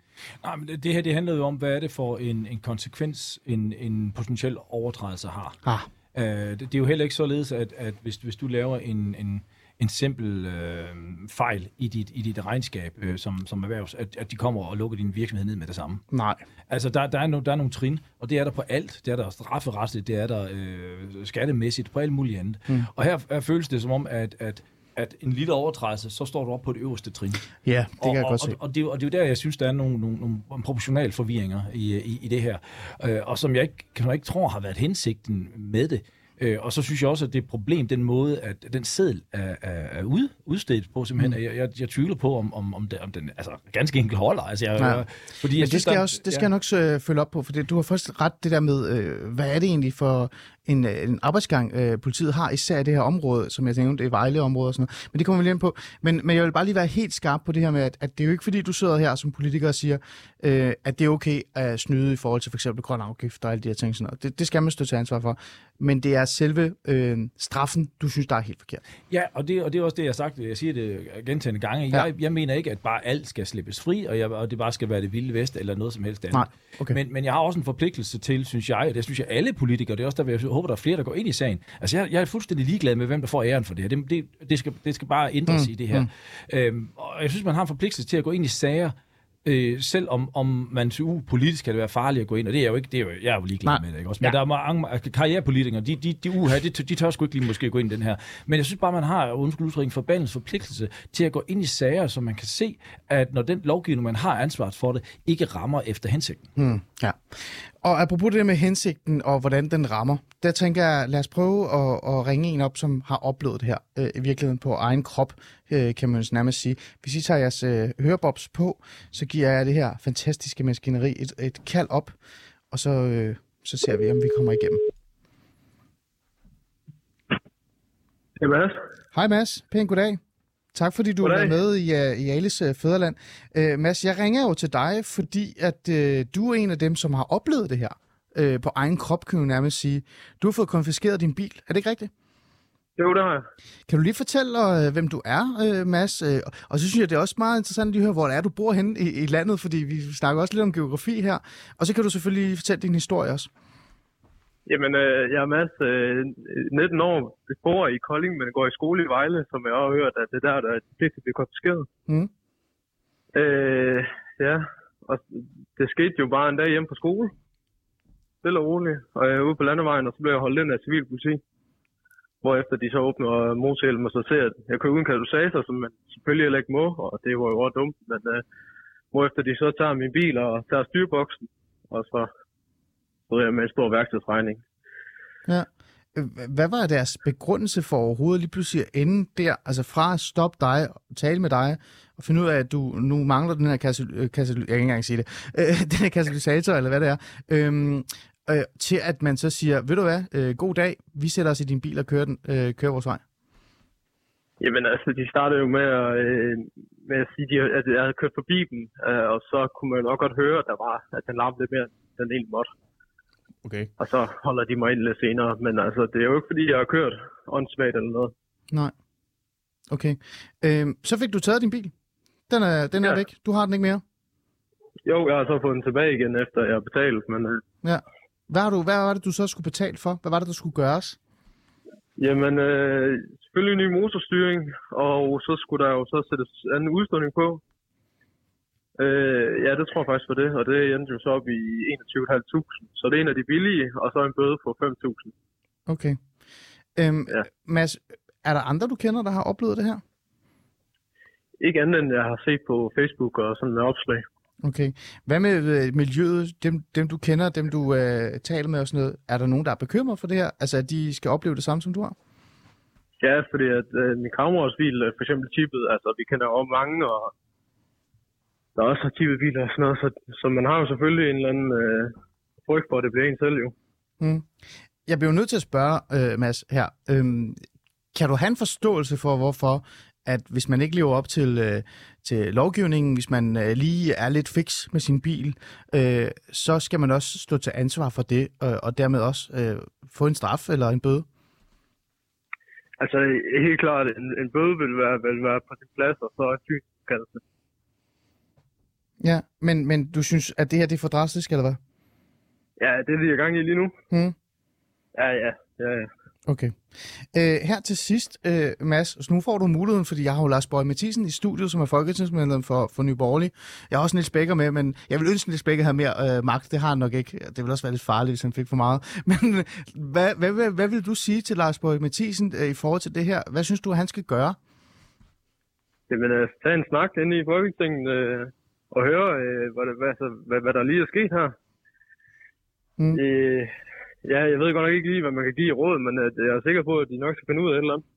Nej, men det- det her det handler jo om, hvad er det for en, en konsekvens, en, en potentiel overtrædelse har. Ah, Øh, det, det er jo heller ikke således, at, at hvis, hvis du laver en, en, en simpel øh, fejl i dit, i dit regnskab øh, som, som erhvervs, at, at de kommer og lukker din virksomhed ned med det samme. nej. Altså, der, der, er no, der er nogle trin, og det er der på alt. Det er der strafferetligt, det er der øh, skattemæssigt, på alt muligt andet. Mm. Og her, her føles det som om, at, at, at en lille overtrædelse, så står du op på det øverste trin. Ja, det kan og, jeg og, godt se. Og, og, det, er og det er jo der, jeg synes, der er nogle, nogle, nogle proportionale forvirringer i, i, i det her, øh, og som jeg ikke, kan jeg ikke tror har været hensigten med det. Øh, og så synes jeg også, at det er et problem, den måde, at den seddel er, er, er ud, udstedt på, simpelthen. Mm. Jeg, jeg, jeg tvivler på, om, om, om, det, om den altså, ganske enkelt holder. Altså, jeg, Ja. jeg, fordi Men jeg det skal, der- jeg også, det skal jeg nok øh, følge op på, for det, du har først ret det der med, øh, hvad er det egentlig for en, øh, en arbejdsgang, øh, politiet har, især i det her område, som jeg tænkte, det er Vejle-område og sådan noget. Men det kommer vi lige ind på. Men, men jeg vil bare lige være helt skarp på det her med, at, at det er jo ikke fordi, du sidder her som politiker og siger, øh, at det er okay at snyde i forhold til for eksempel grøn afgift og alle de her ting. Sådan noget. Det, det skal man stå til ansvar for. Men det er selve øh, straffen, du synes, der er helt forkert. Ja, og det, og det er også det, jeg har sagt. Jeg siger det gentagende gange. Ja. Jeg, jeg mener ikke, at bare alt skal slippes fri, og, jeg, og det bare skal være det vilde vest eller noget som helst andet. Nej, okay. Men, men jeg har også en forpligtelse til, synes jeg, og det synes jeg alle politikere, det er også der, jeg håber, der er flere, der går ind i sagen. Altså, jeg, jeg er fuldstændig ligeglad med, hvem der får æren for det her. Det, det, det, skal, det skal bare ændres mm, i det her. Mm. Øhm, og jeg synes, man har en forpligtelse til at gå ind i sager, øh, selv om, om man til u politisk kan det være farligt at gå ind, og det er jo ikke, det er jo, jeg er jo ligeglad Nej. med det, ikke også? Men Ja. der er mange altså, karrierepolitikere, de, de, de, uha, de, de tør sgu ikke lige måske gå ind i den her. Men jeg synes bare, man har, undskyld udtryk, en forbandelse forpligtelse til at gå ind i sager, så man kan se, at når den lovgivning, man har ansvaret for det, ikke rammer efter hensigten. Mm, ja. Og apropos det med hensigten og hvordan den rammer, der tænker jeg, lad os prøve at, at ringe en op, som har oplevet det her øh, i virkeligheden på egen krop, øh, kan man nærmest sige. Hvis I tager jeres øh, hørebobs på, så giver jeg det her fantastiske maskineri et, et kald op, og så, øh, så ser vi, om vi kommer igennem. Det er Mads. Hej Mads, pæn goddag. Tak fordi du Goddag. er med i, uh, i Alice uh, Fæderland. Uh, Mads, jeg ringer jo til dig, fordi at uh, du er en af dem, som har oplevet det her uh, på egen krop, kan du nærmest sige. Du har fået konfiskeret din bil, er det ikke rigtigt? Jo, det har jeg. Kan du lige fortælle, uh, hvem du er, uh, Mads? Uh, og så synes jeg, det er også meget interessant at høre, hvor det er, du bor henne i, i landet, fordi vi snakker også lidt om geografi her. Og så kan du selvfølgelig lige fortælle din historie også. Jamen, øh, jeg er Mads, øh, 19 år, bor i Kolding, men går i skole i Vejle, som jeg har hørt, at det er der, der er det fleste bliver konfiskeret. Mm. Øh, ja, og det skete jo bare en dag hjemme på skole. Stille og roligt. Og jeg er ude på landevejen, og så blev jeg holdt ind af civilpoliti. Hvorefter de så åbner motorhjelmen, og så ser at jeg kører uden katalysator, som man selvfølgelig heller ikke må, og det var jo også dumt. Men øh, hvorefter de så tager min bil og tager styrboksen, og så med en stor værkstedsregning. Ja. Øh, Hvad var deres begrundelse for overhovedet lige pludselig at ende der? Altså fra at stoppe dig, tale med dig, og finde ud af, at du nu mangler den her kasse, øh, kasse, jeg kan ikke engang sige det, øh, den her katalysator, eller hvad det er, øhm, øh, til at man så siger, ved du hvad, øh, god dag, vi sætter os i din bil og kører, den, øh, kører vores vej. Jamen altså, de startede jo med at, øh, med at sige, de- at jeg havde kørt forbi dem, øh, og så kunne man nok godt høre, at, der var, at den larmede lidt mere, end den egentlig måtte. Okay. Og så holder de mig ind lidt senere. Men altså, det er jo ikke fordi, jeg har kørt åndssvagt eller noget. Nej. Okay. Øhm, så fik du taget din bil. Den er, den er Ja. væk. Du har den ikke mere. Jo, jeg har så fået den tilbage igen, efter jeg har betalt, men øh, Ja. Hvad, har du, hvad var det, du så skulle betale for? Hvad var det, der skulle gøres? jamen, øh, selvfølgelig ny motorstyring, og så skulle der jo så sættes anden udstødning på. Øh, ja, det tror jeg faktisk var det, og det endte jo så op i 21.500. Så det er en af de billige, og så en bøde på 5.000. Okay. Øhm, Ja. Mads, er der andre, du kender, der har oplevet det her? Ikke andet end jeg har set på Facebook og sådan med opslag. Okay. Hvad med øh, miljøet, dem, dem du kender, dem du øh, taler med og sådan noget? Er der nogen, der er bekymret for det her? Altså, at de skal opleve det samme, som du har? Ja, fordi at øh, min kammerats bil er for eksempel tippet, altså vi kender jo mange, og der også har tippet biler og sådan noget, så, så man har jo selvfølgelig en eller anden øh, frygt for, at det bliver en selv jo. Mm. Jeg bliver nødt til at spørge, øh, Mads, her. Øhm, kan du have en forståelse for, hvorfor at hvis man ikke lever op til, øh, til lovgivningen, hvis man øh, lige er lidt fix med sin bil, øh, så skal man også stå til ansvar for det, øh, og dermed også øh, få en straf eller en bøde? Altså helt klart, en, en bøde vil være, vil være på sin plads, og så en synskaldelse. Ja, men, men du synes, at det her det er for drastisk, eller hvad? Ja, det er vi i gang i lige nu. Hmm. Ja, ja, ja, ja. Okay. Øh, her til sidst, øh, Mads, nu får du muligheden, fordi jeg har jo Lars Bøge Mathisen i studiet, som er folketingsmedlem for, for Nye Borgerlige. Jeg har også Niels Bækker med, men jeg vil ønske, at Niels Bækker havde mere øh, magt. Det har han nok ikke. Det vil også være lidt farligt, hvis han fik for meget. Men hvad, hvad, hvad, hvad vil du sige til Lars Bøge Mathisen øh, i forhold til det her? Hvad synes du, han skal gøre? Jamen, øh, tage en snak inde i Folketinget øh, og høre, øh, hvad, hvad, altså, hvad, hvad der lige er sket her. Mm. Øh, ja, jeg ved godt nok ikke lige, hvad man kan give råd, men øh, jeg er sikker på, at de nok skal finde ud af et eller andet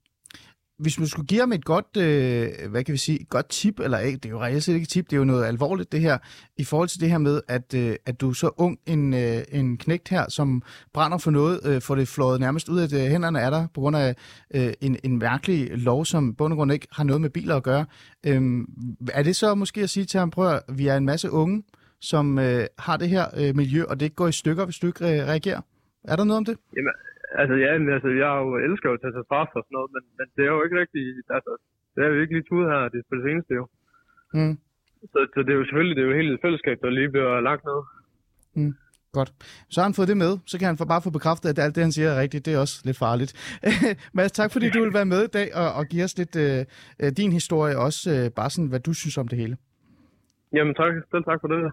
hvis man skulle give ham et godt, øh, hvad kan vi sige, et godt tip, eller ikke, det er jo reelt set ikke et tip, det er jo noget alvorligt det her, i forhold til det her med, at, øh, at du er så ung en, øh, en knægt her, som brænder for noget, øh, får det flået nærmest ud af det, hænderne af dig, på grund af øh, en, en mærkelig lov, som bund og grund ikke har noget med biler at gøre. Øh, er det så måske at sige til ham, prøv at, vi er en masse unge, som øh, har det her øh, miljø, og det ikke går i stykker, hvis du ikke øh, reagerer? Er der noget om det? Jamen, altså ja, men, altså, jeg jo elsker jo at tage sig straf og sådan noget, men, men det er jo ikke rigtig, altså, det er jo ikke lige tudet her, det er på det seneste jo. Mm. Så, så det er jo selvfølgelig, det er jo hele fællesskab, der lige bliver lagt ned. Godt. Så har han fået det med, så kan han få bare få bekræftet, at alt det, han siger, er rigtigt. Det er også lidt farligt. Mads, tak fordi du vil være med i dag og, og give os lidt øh, øh, din historie, og også øh, bare sådan, hvad du synes om det hele. Jamen tak, selv tak for det.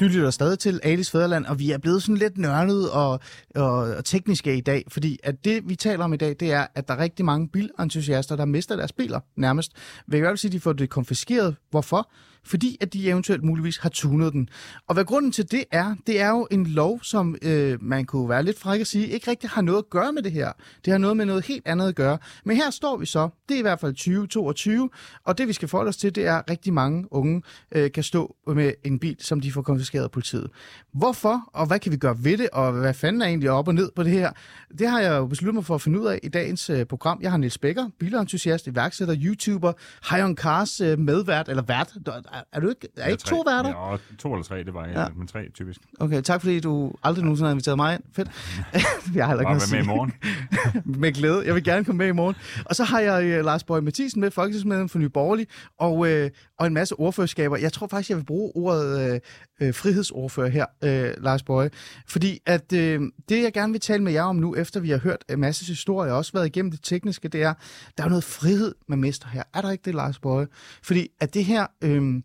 Du lytter stadig til Alice Fæderland, og vi er blevet sådan lidt nørdet og, og, og tekniske i dag, fordi at det, vi taler om i dag, det er, at der er rigtig mange bilentusiaster, der mister deres biler nærmest. Vil jeg sige, at de får det konfiskeret. Hvorfor? Fordi at de eventuelt muligvis har tunet den. Og hvad grunden til det er, det er jo en lov, som øh, man kunne være lidt fræk at sige, ikke rigtig har noget at gøre med det her. Det har noget med noget helt andet at gøre. Men her står vi så, det er i hvert fald 2022, og det vi skal forholde os til, det er, at rigtig mange unge øh, kan stå med en bil, som de får konfiskeret af politiet. Hvorfor, og hvad kan vi gøre ved det, og hvad fanden er egentlig op og ned på det her? Det har jeg jo besluttet mig for at finde ud af i dagens øh, program. Jeg har Niels Bækker, bilentusiast, iværksætter, YouTuber, High on Cars øh, medvært, eller vært. Er, du ikke, er ikke to værter? Ja, to eller tre, det var jeg, Ja. ja. men tre typisk. Okay, tak fordi du aldrig nogensinde har inviteret mig ind. Fedt. jeg har ikke Bare være med i morgen. med glæde. Jeg vil gerne komme med i morgen. Og så har jeg øh, Lars Bøge Mathisen med, folketingsmedlem for Nye Borgerlige, og, øh, og en masse ordførerskaber. Jeg tror faktisk, jeg vil bruge ordet øh, frihedsordfører her, øh, Lars Bøge. Fordi at øh, det, jeg gerne vil tale med jer om nu, efter vi har hørt en masse historier, og også været igennem det tekniske, det er, der er noget frihed, man mister her. Er der ikke det, Lars Bøge? Fordi at det her... Øh,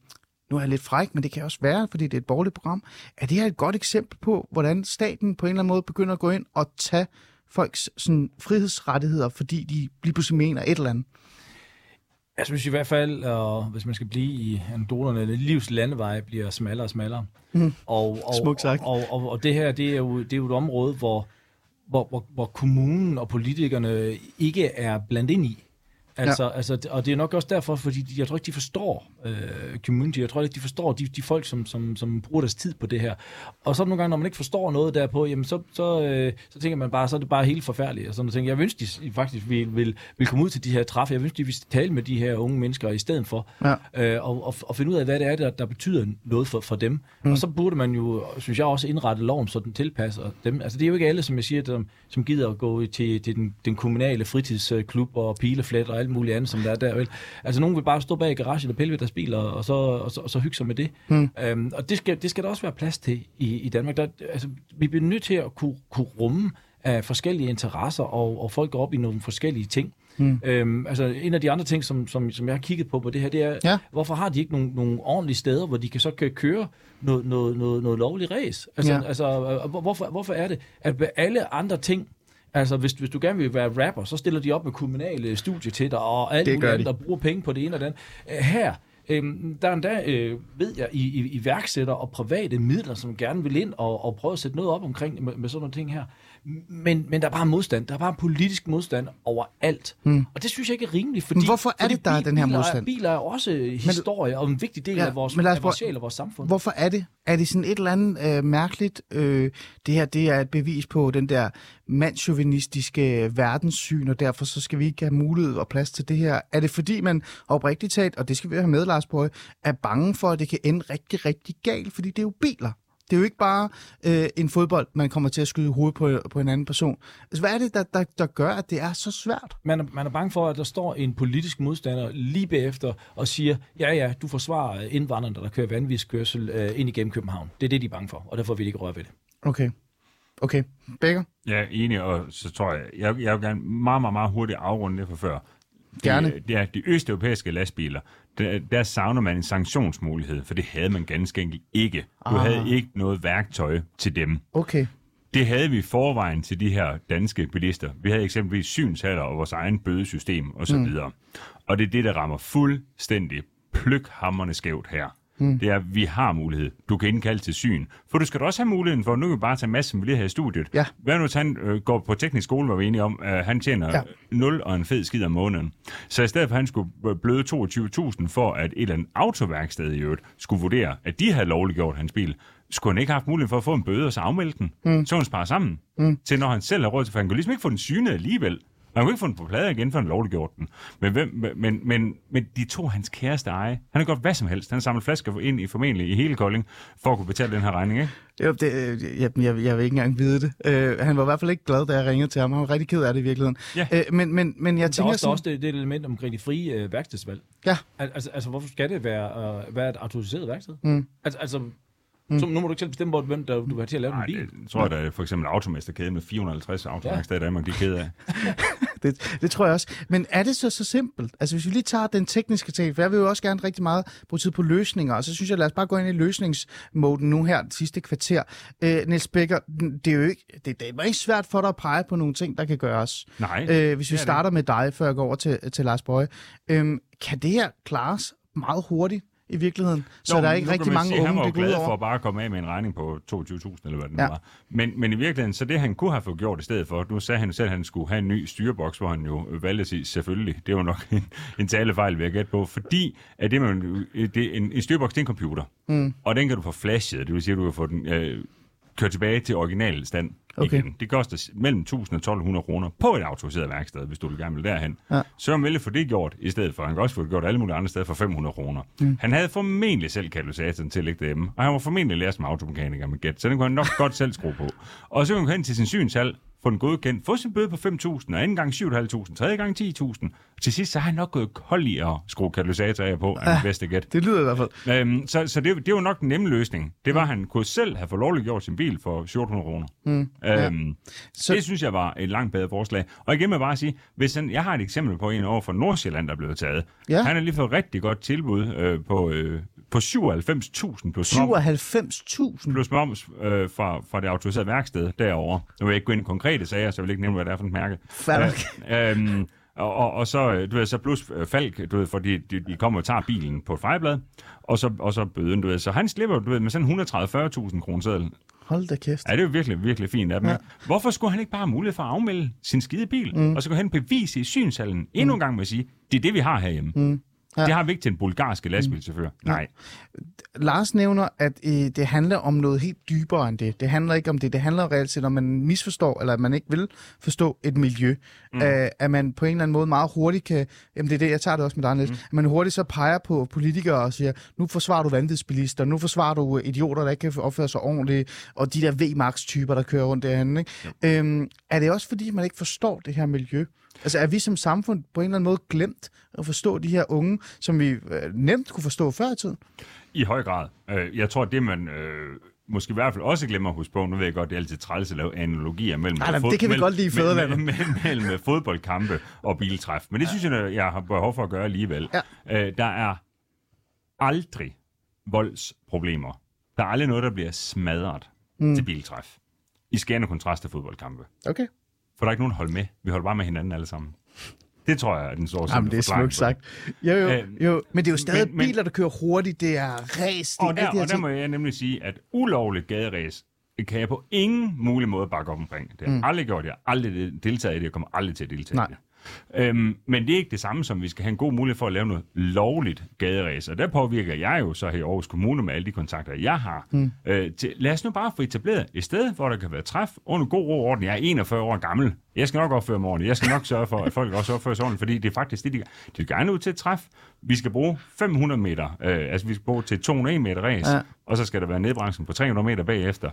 nu er jeg lidt fræk, men det kan også være, fordi det er et borgerligt program. Er det her et godt eksempel på, hvordan staten på en eller anden måde begynder at gå ind og tage folks sådan, frihedsrettigheder, fordi de lige pludselig mener et eller andet? Jeg synes i hvert fald, og hvis man skal blive i anekdoterne, at livs landevej bliver smallere og smallere. Mm. Og, og, Smukt sagt. Og, og, og det her, det er, jo, det er jo et område, hvor, hvor, hvor, hvor kommunen og politikerne ikke er blandt ind i. Altså, ja. altså, og det er nok også derfor, fordi jeg tror ikke, de forstår øh, community. Jeg tror ikke, de forstår de, de folk, som, som, som bruger deres tid på det her. Og så nogle gange, når man ikke forstår noget derpå, jamen så, så, øh, så tænker man bare, så er det bare helt forfærdeligt. Og sådan noget. tænker, jeg ønsker, de faktisk vil, vil, vil komme ud til de her træffe. Jeg ønsker, de vil tale med de her unge mennesker i stedet for. Ja. Øh, og, og, og finde ud af, hvad det er, der, der betyder noget for, for dem. Mm. Og så burde man jo, synes jeg, også indrette loven, så den tilpasser dem. Altså det er jo ikke alle, som jeg siger, der, som gider at gå til, til den, den kommunale fritidsklub og pileflet og alt muligt andet, som der er der. Vel? Altså nogen vil bare stå bag i garagen og pille ved deres biler, og så, og så, og så hygge sig med det. Mm. Øhm, og det skal, det skal der også være plads til i, i Danmark. Der, altså, vi bliver nødt til at kunne, kunne rumme af forskellige interesser, og, og folk går op i nogle forskellige ting. Mm. Øhm, altså en af de andre ting, som, som, som jeg har kigget på på det her, det er, Ja. hvorfor har de ikke nogle, nogle ordentlige steder, hvor de kan så kan køre noget, noget, noget, noget lovligt race? Altså, Ja. altså hvor- hvorfor, hvorfor er det, at alle andre ting, Altså, hvis, hvis du gerne vil være rapper, så stiller de op med kommunale studier til dig, og alt Det muligt andet, der bruger penge på det ene og det andet. Øh, Her, øhm, der er endda, øh, ved jeg, i, i, iværksætter og private midler, som gerne vil ind og, og prøve at sætte noget op omkring med, med sådan nogle ting her. Men, men der er bare modstand. Der er bare politisk modstand overalt. Hmm. Og det synes jeg ikke er rimeligt, fordi... Men hvorfor er det, der er den her modstand? Biler er også historie og en vigtig del Ja, af vores, men af vores sjæl og vores samfund. Hvorfor er det? Er det sådan et eller andet øh, mærkeligt? Øh, det her det er et bevis på den der mandschauvinistiske verdenssyn, og derfor så skal vi ikke have mulighed og plads til det her. Er det fordi man oprigtigt talt, og det skal vi have med, Lars Bøge, er bange for, at det kan ende rigtig, rigtig galt, fordi det er jo biler. Det er jo ikke bare øh, en fodbold, man kommer til at skyde i hovedet på, på en anden person. Altså, hvad er det, der, der, der gør, at det er så svært? Man er, man er bange for, at der står en politisk modstander lige bagefter og siger, ja ja, du forsvarer indvandrerne, der kører vanvidskørsel øh, ind igennem København. Det er det, de er bange for, og derfor vil de ikke røre ved det. Okay. Okay. Begger? Jeg er enig, og så tror jeg, jeg, jeg vil gerne meget, meget, meget hurtigt afrunde det fra før. Gerne. Det er de østeuropæiske lastbiler. Der, der savner man en sanktionsmulighed, for det havde man ganske enkelt ikke. Du Ah. havde ikke noget værktøj til dem. Okay. Det havde vi forvejen til de her danske bilister. Vi havde eksempelvis synshaller og vores egen bødesystem osv. Mm. Og det er det, der rammer fuldstændig pløkhammerne skævt her. Mm. Det er, at vi har mulighed. Du kan indkalde til syn. For du skal da også have muligheden for, nu kan vi bare tage masse som vi lige her i studiet. Ja. Hvad nu, hvis han øh, går på teknisk skole, hvor vi enige om, at han tjener Ja. ja. 0 og en fed skid om måneden. Så i stedet for, at han skulle bløde 22.000 for, at et eller andet autoværksted i øvrigt skulle vurdere, at de havde lovliggjort hans bil, skulle han ikke have haft mulighed for at få en bøde og så afmelde den. Mm. Så kunne han spare sammen mm. til, når han selv har råd til, for han kunne ligesom ikke få den synet alligevel. Han kunne ikke få den på plade igen, for han lovliggjort den. Men, hvem, men, men, men de to hans kæreste eje. Han har gjort hvad som helst. Han samlet flasker ind i formentlig i hele Kolding, for at kunne betale den her regning, ikke? Jo, det, øh, jeg, jeg, jeg vil ikke engang vide det. Øh, han var i hvert fald ikke glad, da jeg ringede til ham. Han var rigtig ked af det i virkeligheden. Ja. Øh, men, men, men jeg er tænker også, der er også sådan... det, det element omkring de frie øh, værkstedsvalg. Ja, Al- Altså, altså, hvorfor skal det være, øh, være et autoriseret værksted? Mm. Altså, altså mm. så, nu må du ikke selv bestemme, hvor- hvem der, du vil have til at lave Nej, en bil. det tror jeg, der er for eksempel automesterkæde med 450 autoværksteder i Danmark, de er kede af. det, det tror jeg også. Men er det så så simpelt? Altså hvis vi lige tager den tekniske ting, for jeg vil jo også gerne rigtig meget bruge tid på løsninger, og så synes jeg, lad os bare gå ind i løsningsmoden nu her, det sidste kvarter. Øh, Niels Becker, det er jo ikke, det, det er ikke svært for dig at pege på nogle ting, der kan gøres. Nej, Øh, det hvis vi det starter med dig, før jeg går over til, til Lars Bøje. Øhm, kan det her klares meget hurtigt i virkeligheden? Så Jo, der er ikke rigtig man mange sige, Han unge, var det glad for at bare komme af med en regning på 22.000, eller hvad det nu Ja. var. Men, men i virkeligheden, så det han kunne have fået gjort i stedet for, nu sagde han selv, at han skulle have en ny styreboks, hvor han jo valgte at sige, selvfølgelig, det var nok en, en talefejl, vil jeg gætte på, fordi at det, man, det, en, en styreboks, det er en computer, mm. og den kan du få flashet, det vil sige, at du kan få den øh, kørt tilbage til original stand Okay. igen. Det koster mellem 1.000 og 1.200 kroner på et autoriseret værksted, hvis du vil gerne vil derhen. Ja. Så han vælge få det gjort i stedet for. Han kan også få det gjort alle mulige andre steder for 500 kroner. Mm. Han havde formentlig selv katalysatoren til at lægge det hjemme, og han var formentlig lært som automekaniker med gæt, så den kunne han nok godt selv skrue på. Og så kunne han hen til sin synshal, få den godkendt, få sin bøde på 5.000, og anden gang 7.500, tredje gang 10.000. Til sidst så har han nok gået kold i at skrue katalysator af på, det bedste gæt. Det lyder i hvert fald. Øhm, så så det, det var nok den nemme løsning. Det var, at han kunne selv have fået lovligt gjort sin bil for 1.700 kroner. Mm, øhm, Så- så... Det synes jeg var et langt bedre forslag. Og igen vil jeg bare sige, hvis han, jeg har et eksempel på en over fra Nordsjælland, der er blevet taget. Ja. Han har lige fået et rigtig godt tilbud øh, på, øh, på 97.000 plus moms, 97.000. plus moms øh, fra, fra det autoriserede værksted derovre. Nu vil jeg ikke gå ind i konkrete sager, så jeg vil ikke nævne, hvad det er for et mærke. Nok. Øh, øhm, og, og, og så, øh, du ved, så plus øh, Falk, du ved, fordi de, de kommer og tager bilen på et fejlblad, og så, og så bøden, du ved. Så han slipper, du ved, med sådan 130-40.000 kroner seddel. Hold da kæft. Ja, det er jo virkelig, virkelig fint af dem. Ja. Hvorfor skulle han ikke bare have mulighed for at afmelde sin skide bil, mm. og så gå hen og bevise i synshallen endnu en gang med at sige, det er det, vi har herhjemme. Mm. Ja. Det har vi ikke til en bulgarske lastbilchauffør. Mm. Nej. Lars nævner, at øh, det handler om noget helt dybere end det. Det handler ikke om det. Det handler reelt set om, at man misforstår, eller at man ikke vil forstå et miljø. Mm. Øh, at man på en eller anden måde meget hurtigt kan... Jamen det er det, jeg tager det også med dig, Niels. Mm. At man hurtigt så peger på politikere og siger, nu forsvarer du vanvidsbilister, nu forsvarer du idioter, der ikke kan opføre sig ordentligt, og de der V-Max-typer, der kører rundt derhen. Ikke? Øhm, er det også fordi, man ikke forstår det her miljø? Altså er vi som samfund på en eller anden måde glemt at forstå de her unge, som vi øh, nemt kunne forstå før i tiden? I høj grad. Øh, Jeg tror, det man øh, måske i hvert fald også glemmer at huske på, nu ved jeg godt, det er altid træls at lave analogier mellem, Nej, nej, fod- det kan vi mellem- godt lide mellem, mellem, mellem fodboldkampe og biltræf. Men det synes jeg, jeg har behov for at gøre alligevel. Ja. Øh, Der er aldrig voldsproblemer. Der er aldrig noget, der bliver smadret mm. til biltræf. I skærende kontrast til fodboldkampe. Okay. For der er ikke nogen at holde med. Vi holder bare med hinanden alle sammen. Det tror jeg er den store Jamen, det er smukt sagt. Jo, jo, Øhm, jo. Men det er jo stadig men- men- biler, der kører hurtigt. Det er race. Det Og der, det og der må jeg nemlig sige, at ulovligt gaderæs kan jeg på ingen mulig måde bakke op omkring. Det har jeg aldrig gjort. Jeg har aldrig deltaget i det. Jeg kommer aldrig til at deltage Nej. i det. Øhm, men det er ikke det samme som, vi skal have en god mulighed for at lave noget lovligt gaderæs. Og der påvirker jeg jo så her i Aarhus Kommune med alle de kontakter, jeg har. Mm. Øh, til, lad os nu bare få etableret et sted, hvor der kan være træf under god ro orden. Jeg er 41 år gammel. Jeg skal nok opføre mig ordentligt. Jeg skal nok sørge for, at folk også opfører sig ordentligt, fordi det er faktisk det, de, de gerne ud til et træf. Vi skal bruge 500 meter, øh, altså vi skal bruge til 201 meter ræs, Ja. og så skal der være nedbremsning på 300 meter bagefter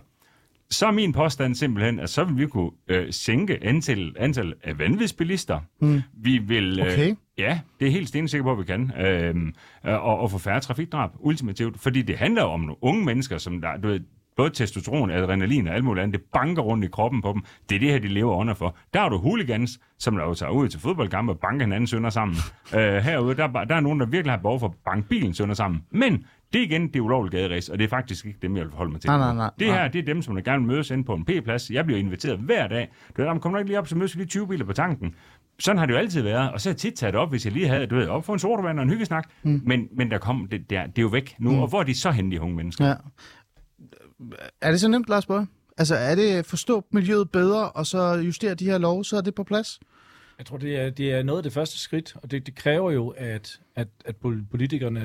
så er min påstand simpelthen, at så vil vi kunne øh, sænke antal, antal af vanvidsbilister. Mm. Vi vil... Øh, Okay. Ja, det er helt stensikker på, at vi kan. Øh, og, og få færre trafikdrab, ultimativt. Fordi det handler om nogle unge mennesker, som der, du ved, både testosteron, adrenalin og alt muligt andet, det banker rundt i kroppen på dem. Det er det her, de lever under for. Der har du hooligans, som der jo tager ud til fodboldkampe og banker hinanden sønder sammen. øh, herude, der, er- der er nogen, der virkelig har behov for at banke bilen sønder sammen. Men det er igen, det ulovligt gaderæs, og det er faktisk ikke dem, jeg vil forholde mig til. Nej, nej, nej, det nej. her, det er dem, som der gerne vil mødes inde på en P-plads. Jeg bliver inviteret hver dag. Du ved, "Jamen, kommer ikke lige op, så mødes vi lige 20 biler på tanken. Sådan har det jo altid været, og så har jeg tit taget det op, hvis jeg lige havde, du ved, op for en sodavand og en hyggesnak. Mm. Men, men der kom, det, det, er, det er jo væk nu, mm. og hvor er de så henne, de unge mennesker? Ja. Er det så nemt, Lars Bøge? Altså, er det forstå miljøet bedre, og så justere de her love, så er det på plads? Jeg tror, det er, det er noget af det første skridt, og det, det kræver jo, at, at, at pol- politikerne,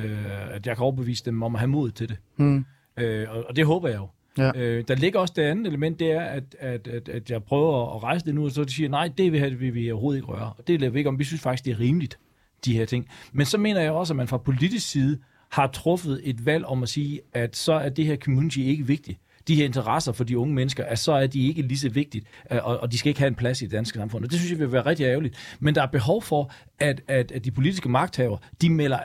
at jeg kan overbevise dem om at have mod til det. Hmm. Øh, og, og det håber jeg jo. Ja. Øh, der ligger også det andet element, det er, at, at, at, at jeg prøver at rejse det nu, og så de siger, nej, det vil, vil vi overhovedet ikke røre. Og det lader vi ikke om. Vi synes faktisk, det er rimeligt, de her ting. Men så mener jeg også, at man fra politisk side har truffet et valg om at sige, at så er det her community ikke vigtigt. De her interesser for de unge mennesker, at så er de ikke lige så vigtigt, øh, og, og de skal ikke have en plads i det danske samfund. Og det synes jeg vil være rigtig ærgerligt. Men der er behov for, at, at, at de politiske magthavere, de melder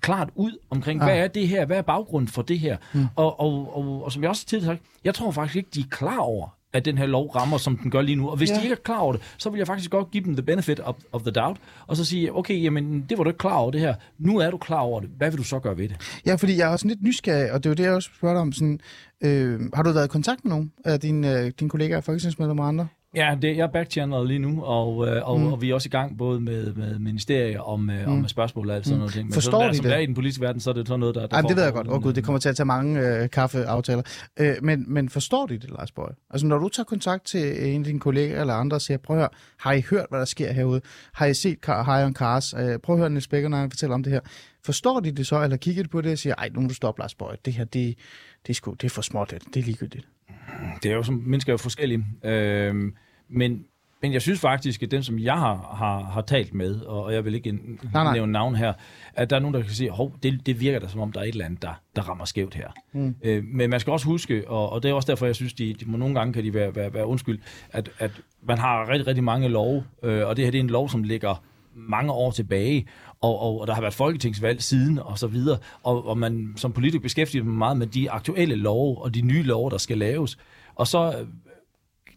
klart ud omkring, Ja. hvad er det her, hvad er baggrunden for det her? Mm. Og, og, og, og som jeg også tidligere sagt, jeg tror faktisk ikke, de er klar over, at den her lov rammer, som den gør lige nu. Og hvis Ja. de ikke er klar over det, så vil jeg faktisk godt give dem the benefit of, of the doubt, og så sige, okay, jamen, det var du ikke klar over det her. Nu er du klar over det. Hvad vil du så gøre ved det? Ja, fordi jeg er sådan lidt nysgerrig, og det er jo det, jeg også spørger dig om. Sådan, øh, har du været i kontakt med nogen af dine, øh, dine kollegaer, folketingsmedlemmer og andre? Ja, det, jeg er backchannel lige nu, og, øh, og, Mm. mm. og vi er også i gang både med, med ministerier om, øh, Mm. om spørgsmål og alt sådan noget. ting. Men Forstår sådan, de der, som det? er i den politiske verden, så er det sådan noget, der... der Ej, det ved jeg godt. Åh oh, gud, det kommer til at tage mange øh, kaffeaftaler. Øh, men, men forstår de det, Lars Bøge? Altså, når du tager kontakt til en af dine kollegaer eller andre og siger, prøv at høre, har I hørt, hvad der sker herude? Har I set Car- Hion Cars? Øh, prøv at høre Niels Becker, når han fortæller om det her. Forstår de det så, eller kigger de på det og siger, ej, nu må du stoppe, Lars Bøge. Det her, det, det, er, sgu, det er for småt, det, det er ligegyldigt. Det er jo som mennesker er jo forskellige. Øhm, men, men jeg synes faktisk, at dem, som jeg har, har, har talt med, og jeg vil ikke nej. nej, nævne navn her, at der er nogen, der kan sige, hov, det, det virker da som om, der er et eller andet, der, der rammer skævt her. Mm. Øh, men man skal også huske, og, og det er også derfor, jeg synes, de, de må, nogle gange kan de være, være, være undskyld, at, at man har rigtig, rigtig mange love, øh, og det her det er en lov, som ligger mange år tilbage, og, og, og der har været folketingsvalg siden, og så videre, og, og man som politiker beskæftiger sig meget med de aktuelle love, og de nye love, der skal laves, og så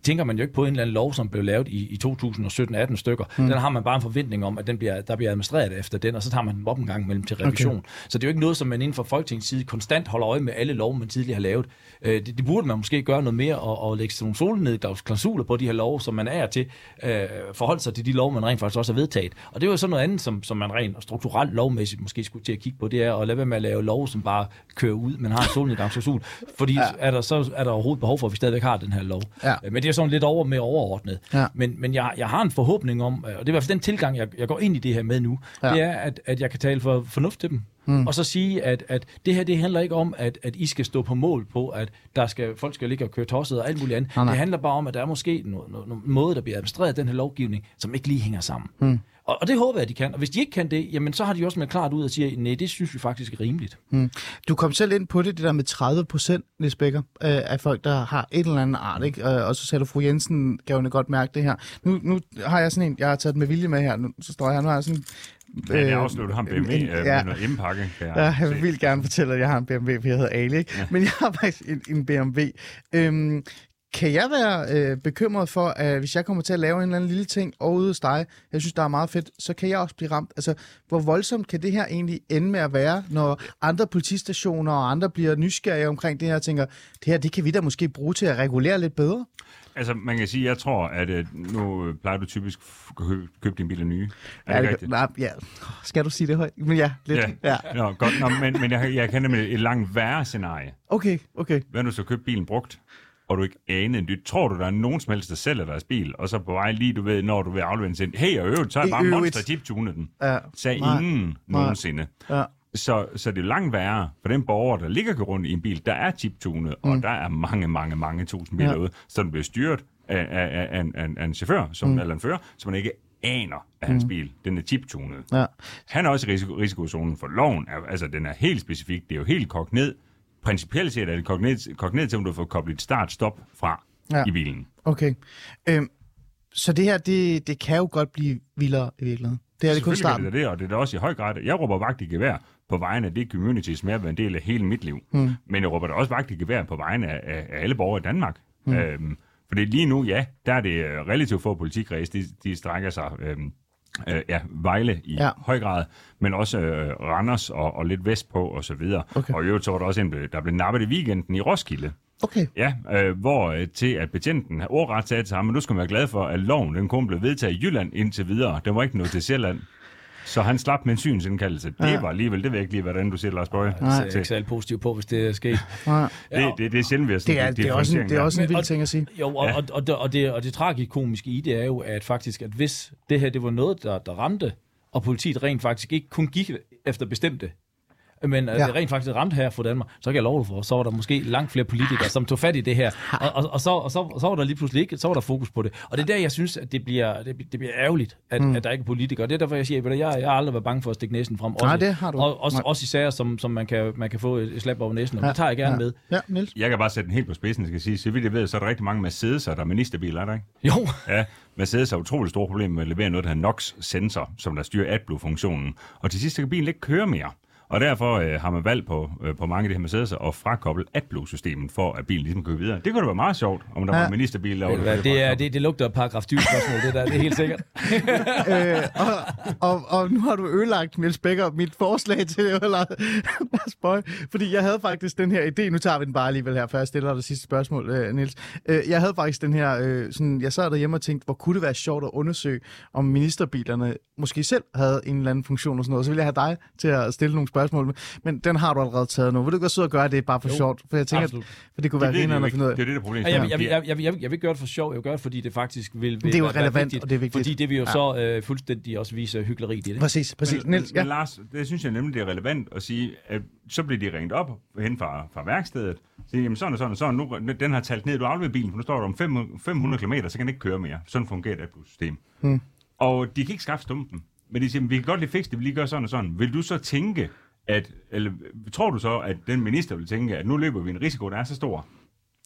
tænker man jo ikke på en eller anden lov, som blev lavet i, i 2017-18 stykker. Mm. Den har man bare en forventning om, at den bliver, der bliver administreret efter den, og så tager man den op en gang mellem til revision. Okay. Så det er jo ikke noget, som man inden for Folketingets side konstant holder øje med alle love, man tidligere har lavet. Øh, det, det burde man måske gøre noget mere, og, og lægge sådan nogle solnedgravsklausuler på de her love, som man er til øh, forholde sig til de love, man rent faktisk også har vedtaget. Og det er jo sådan noget andet, som, som man rent strukturelt lovmæssigt måske skulle til at kigge på, det er at lade være med at lave lov, som bare kører ud, men har en solnedgangsklausul. Fordi ja. er der, så er der overhovedet behov for, at vi stadigvæk har den her lov. Ja. Øh, Men det er sådan lidt over med overordnet. Ja. Men, men jeg, jeg har en forhåbning om, øh, og det er i hvert fald den tilgang, jeg, jeg går ind i det her med nu, Ja. det er, at, at jeg kan tale for fornuft til dem. Mm. Og så sige, at, at det her, det handler ikke om, at, at I skal stå på mål på, at der skal, folk skal ligge og køre tosset og alt muligt andet. Nej, nej. Det handler bare om, at der er måske noget, noget, noget måde, der bliver administreret den her lovgivning, som ikke lige hænger sammen. Mm. Og, og det håber jeg, at de kan. Og hvis de ikke kan det, jamen så har de også med klart ud og siger, nej, det synes vi faktisk er rimeligt. Mm. Du kom selv ind på det, det der med 30 procent, Niels Becker, øh, af folk, der har et eller andet art, ikke? Øh, og så sagde du, fru Jensen kan jo godt mærke det her. Nu, nu har jeg sådan en, jeg har taget med vilje med her, nu, så står jeg her, nu har jeg sådan Men jeg afslutter ham BMW en- øh, ja. med noget jeg Ja, jeg se. vil gerne fortælle, at jeg har en BMW, for jeg hedder Ali, ikke? Ja. Men jeg har faktisk en, en BMW. Øhm, kan jeg være øh, bekymret for, at hvis jeg kommer til at lave en eller anden lille ting og ude hos dig, jeg synes, der er meget fedt, så kan jeg også blive ramt. Altså, hvor voldsomt kan det her egentlig ende med at være, når andre politistationer og andre bliver nysgerrige omkring det her og tænker, det her, det kan vi da måske bruge til at regulere lidt bedre? Altså, man kan sige, jeg tror, at øh, nu plejer du typisk at købe, købe din bil af nye. Er Ja, det rigtigt? nej, ja. Skal du sige det højt? Men ja, lidt. Ja. Ja. Nå, godt. Nå, men, men jeg, jeg kender med et langt værre scenarie. Okay, okay. Hvad nu så købt bilen brugt, og du ikke aner en dyt? Tror du, der er nogen som helst, der sælger deres bil, og så på vej lige, du ved, når du vil aflevere den, siger, hey, og øvrigt, så er jeg bare monster chiptune den. Ja. Sagde Nej. ingen nogensinde. Ja. Så, så det er langt værre for den borger, der ligger rundt i en bil, der er chiptunet, og der er mange, mange, mange tusind biler Ja. ude, så den bliver styret af, af, af, af, en- af, en- chauffør, som, mm. eller en fører, som man ikke aner, at hans bil, den er chiptunet. Ja. Han er også i risiko, risikozonen for loven. Altså, den er helt specifik. Det er jo helt kogt ned. Principielt set er det kogt ned, kogt ned til, om du får koblet et start-stop fra Ja. i bilen. Okay. Øhm, så det her, det, det kan jo godt blive vildere i virkeligheden. Det er det kun starten. det det, og det er da også i høj grad. Jeg råber vagt i gevær på vegne af det community, som jeg har været en del af hele mit liv. Mm. Men jeg råber da også vagt i gevær på vegne af, af, af alle borgere i Danmark. Mm. Øhm, fordi lige nu, ja, der er det øh, relativt få politikredse, de, de strækker sig... Øhm, øh, ja, Vejle i Ja. høj grad, men også øh, Randers og, og lidt vestpå og så videre. Okay. Og i øvrigt så var der også en, der blev nappet i weekenden i Roskilde. Okay. Ja, øh, hvor øh, til at betjenten har ordret sagde til ham, men nu skal man være glad for, at loven den kun blev vedtaget i Jylland indtil videre. Den var ikke noget til Sjælland. Så han slap med en synsindkaldelse. Det Ja. var alligevel, det ved jeg ikke lige, hvordan du siger, Lars Bøje. Det ser jeg ikke særlig positivt på, hvis det er sket. Nej. Det, det, det er sjældent, vi har sådan Det er, det er også en, det er også en vild ting at sige. Jo, og, Ja. ja. og, og, det, og, det, og det tragikomiske i det er jo, at faktisk, at hvis det her det var noget, der, der ramte, og politiet rent faktisk ikke kun gik efter bestemte, men at Ja. det rent faktisk ramte her for Danmark, så kan jeg love dig for, så var der måske langt flere politikere, som tog fat i det her. Og, og, og, så, og, så, og så var der lige pludselig ikke, så var der fokus på det. Og det er der, jeg synes, at det bliver, det, det bliver ærgerligt, at, mm. at der ikke er politikere. Og det er derfor, jeg siger, at jeg, jeg har aldrig været bange for at stikke næsen frem. Også, Nej, det har du. Og, også, også i sager, som, som man, kan, man kan få et slap over næsen. Og Ja, det tager jeg gerne ja. med. Ja, Niels. Jeg kan bare sætte den helt på spidsen, skal jeg sige. Så vidt jeg ved, så er der rigtig mange Mercedes'er, der er ministerbiler, er der ikke? Jo, Ja, Mercedes har utroligt store problemer med at levere noget, der hedder NOx-sensor, som der styrer AdBlue-funktionen. Og til sidst så kan bilen ikke køre mere. Og derfor øh, har man valgt på, øh, på mange af de her Mercedes at frakoble AdBlue-systemet, for at bilen ligesom kan gå videre. Det kunne da være meget sjovt, om der Ja. var en ministerbil, der hvad, det, er, det, det lugter af paragraf 20 spørgsmål, det der, det er helt sikkert. øh, og, og, og nu har du ødelagt, Niels Becker, mit forslag til det, eller Lars Bøje, fordi jeg havde faktisk den her idé, nu tager vi den bare alligevel her, før jeg stiller dig det sidste spørgsmål, øh, Niels. Øh, jeg havde faktisk den her, øh, sådan, jeg sad derhjemme og tænkte, hvor kunne det være sjovt at undersøge, om ministerbilerne måske selv havde en eller anden funktion og sådan noget, så ville jeg have dig til at stille nogle spørgsmål, men den har du allerede taget nu. Vil du ikke også sidde og gøre det bare for Jo, sjovt? For jeg tænker, absolut. for det kunne det, være det, det, grineren det, at finde ud af. det er det, der er problemet. Og jeg, jeg, jeg, jeg, jeg, jeg, jeg vil ikke gøre det for sjov, jeg vil gøre det, fordi det faktisk vil, vil Det er jo være- være relevant, vigtigt, og det er vigtigt. Fordi det vil jo Ja. så øh, fuldstændig også vise hyggeleri i det. Præcis, præcis. Men, Niels, ja. men Lars, det synes jeg nemlig, det er relevant at sige, at så bliver de ringet op hen fra, fra værkstedet, siger, jamen sådan og sådan og sådan, nu, den har talt ned, du afleverer bilen, for nu står der om 500, 500 km, så kan den ikke køre mere. Sådan fungerer det AdBlue-system. Hmm. Og de kan ikke skaffe stumpen, men de siger, vi kan godt lige fikse det, vi lige gør sådan og sådan. Vil du så tænke, at, eller tror du så, at den minister vil tænke, at nu løber vi en risiko, der er så stor?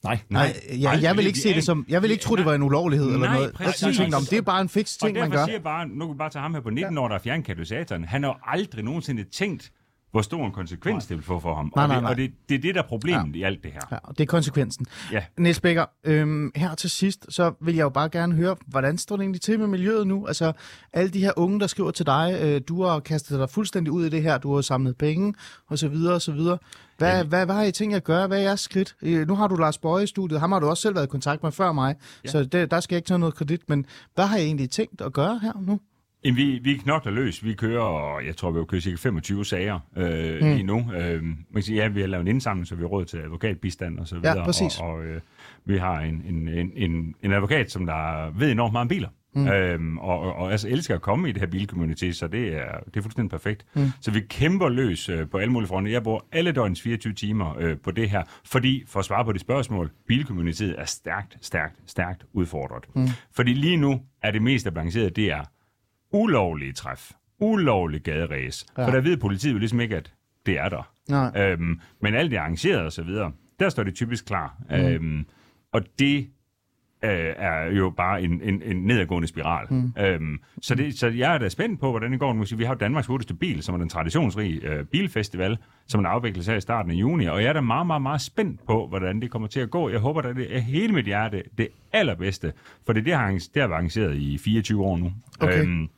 Nej. Nej, jeg, jeg vil ikke se det som, jeg vil ikke tro, det var en ulovlighed eller Nej, noget. Jeg præcis. tænkte, om det er bare en fix ting, og man derfor gør. siger jeg bare, nu kan vi bare tage ham her på 19 år, der er fjern katalysatoren. Han har jo aldrig nogensinde tænkt, hvor stor en konsekvens det vil få for ham. Nej, og nej, det, nej. og det, det er det, der er problemet ja. i alt det her. Ja, og det er konsekvensen. Ja. Niels Becker, øhm, her til sidst, så vil jeg jo bare gerne høre, hvordan står det egentlig til med miljøet nu? Altså, alle de her unge, der skriver til dig, øh, du har kastet dig fuldstændig ud i det her, du har samlet penge, og så videre, og så videre. Hvad, Ja. hvad, hvad har I tænkt at gøre? Hvad er jeres skridt? Øh, nu har du Lars Bøje i studiet, ham har du også selv været i kontakt med før mig, ja. så det, der skal jeg ikke tage noget kredit, men hvad har I egentlig tænkt at gøre her nu? Jamen, vi, vi knokler løs. Vi kører, jeg tror, vi har kørt cirka 25 sager øh, mm. lige nu. Øh, man kan sige, ja, vi har lavet en indsamling, så vi har råd til advokatbistand og så videre. præcis. Og, og øh, vi har en, en, en, en, en advokat, som der ved enormt meget om biler. Mm. Øhm, og, og, og altså elsker at komme i det her bilcommunity, så det er, det er fuldstændig perfekt. Mm. Så vi kæmper løs øh, på alle mulige fronter. Jeg bruger alle døgnets 24 timer øh, på det her, fordi, for at svare på de spørgsmål, bilcommunityet er stærkt, stærkt, stærkt udfordret. Mm. Fordi lige nu er det mest balancerede, det er ulovlige træf, ulovlig gaderæs. Ja. For der ved politiet jo ligesom ikke, at det er der. Nej. Øhm, men alt det arrangeret og så videre, der står det typisk klar. Mm. Øhm, og det øh, er jo bare en, en, en nedadgående spiral. Mm. Øhm, så, det, så jeg er da spændt på, hvordan det går. Nu, vi har jo Danmarks hurtigste bil, som er den traditionsrige øh, bilfestival, som er afvikles her i starten af juni, og jeg er da meget, meget, meget spændt på, hvordan det kommer til at gå. Jeg håber, at det er hele mit hjerte det allerbedste, for det, det, har, det har arrangeret i 24 år nu. Okay. Øhm,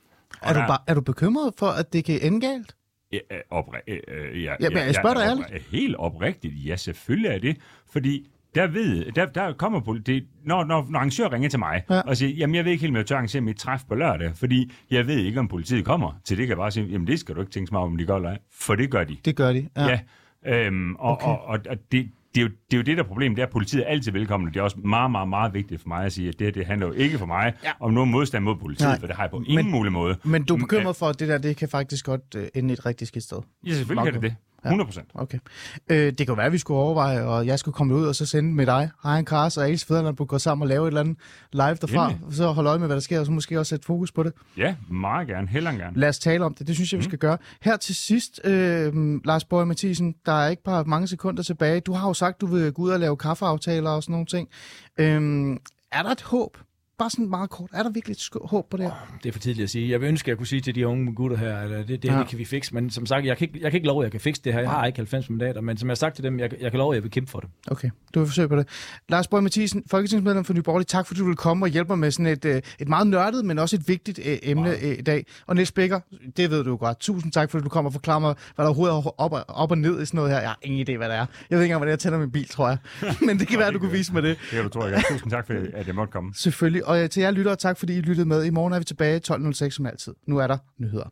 og Er du, bare, er du bekymret for, at det kan ende galt? Ja, øh, opri- øh, øh, ja, Ja, men jeg spørger dig er ærligt. Helt oprigtigt, ja, selvfølgelig er det. Fordi der ved, der, der kommer politi- når, når, når arrangør ringer til mig Ja. og siger, jamen jeg ved ikke helt, om jeg tør arrangere mit træf på lørdag, fordi jeg ved ikke, om politiet kommer. Til det kan jeg bare sige, jamen det skal du ikke tænke så meget om, de gør eller. For det gør de. Det gør de. Ja. ja. Øhm, og, okay. og, og, og det, det, er jo, det er jo det, der er problemet, det er, at politiet er altid velkommen. Det er også meget, meget, meget vigtigt for mig at sige, at det her, det handler jo ikke for mig Ja. om nogen modstand mod politiet, Nej. For det har jeg på ingen Men- mulig måde. Men du er Mm, bekymret for, at det der, det kan faktisk godt øh, ende et rigtig skidt sted. Ja, selvfølgelig kan det det. 100 procent. Okay. Øh, det kan være, at vi skulle overveje, og jeg skulle komme ud og så sende med dig, Hej Kars og Alice Fæderland, på gå sammen og lave et eller andet live derfra, Endelig. så holde øje med, hvad der sker, og så måske også sætte fokus på det. Ja, meget gerne. Hellere end gerne. Lad os tale om det. Det synes jeg, vi skal gøre. Her til sidst, øh, Lars Borg Mathisen, der er ikke bare mange sekunder tilbage. Du har jo sagt, du vil gå ud og lave kaffeaftaler og sådan nogle ting. Øh, er der et håb? Bare sådan meget kort, er der virkelig et håb på det her? Det er for tidligt at sige. Jeg vil ønske, at jeg kunne sige til de unge gutter her, at øh, det, det, Ja. ja. det kan vi fikse. Men som sagt, jeg kan, ikke, jeg kan ikke love, at jeg kan fikse det her. Jeg har ikke 90 mandater, men som jeg har sagt til dem, jeg, jeg kan love, at jeg vil kæmpe for det. Okay, du vil forsøge på det. Lars Borg Mathisen, folketingsmedlem for Nye Borgerlige, tak fordi du vil komme og hjælpe mig med sådan et, øh, et meget nørdet, men også et vigtigt øh, emne øh, i dag. Og Niels Bækker, det ved du godt. Tusind tak, fordi du kommer og forklarer mig, hvad der overhovedet er op og, op og ned i sådan noget her. Jeg har ingen idé, hvad det er. Jeg ved ikke engang, hvordan jeg tænder min bil, tror jeg. Men det kan være, at du kunne vise mig det. Det kan du tro, jeg Tusind tak for, at jeg måtte komme. Selvfølgelig. Og øh, til jer lyttere, tak fordi I lyttede med. I morgen er vi tilbage 12.06 som altid. Nu er der nyheder.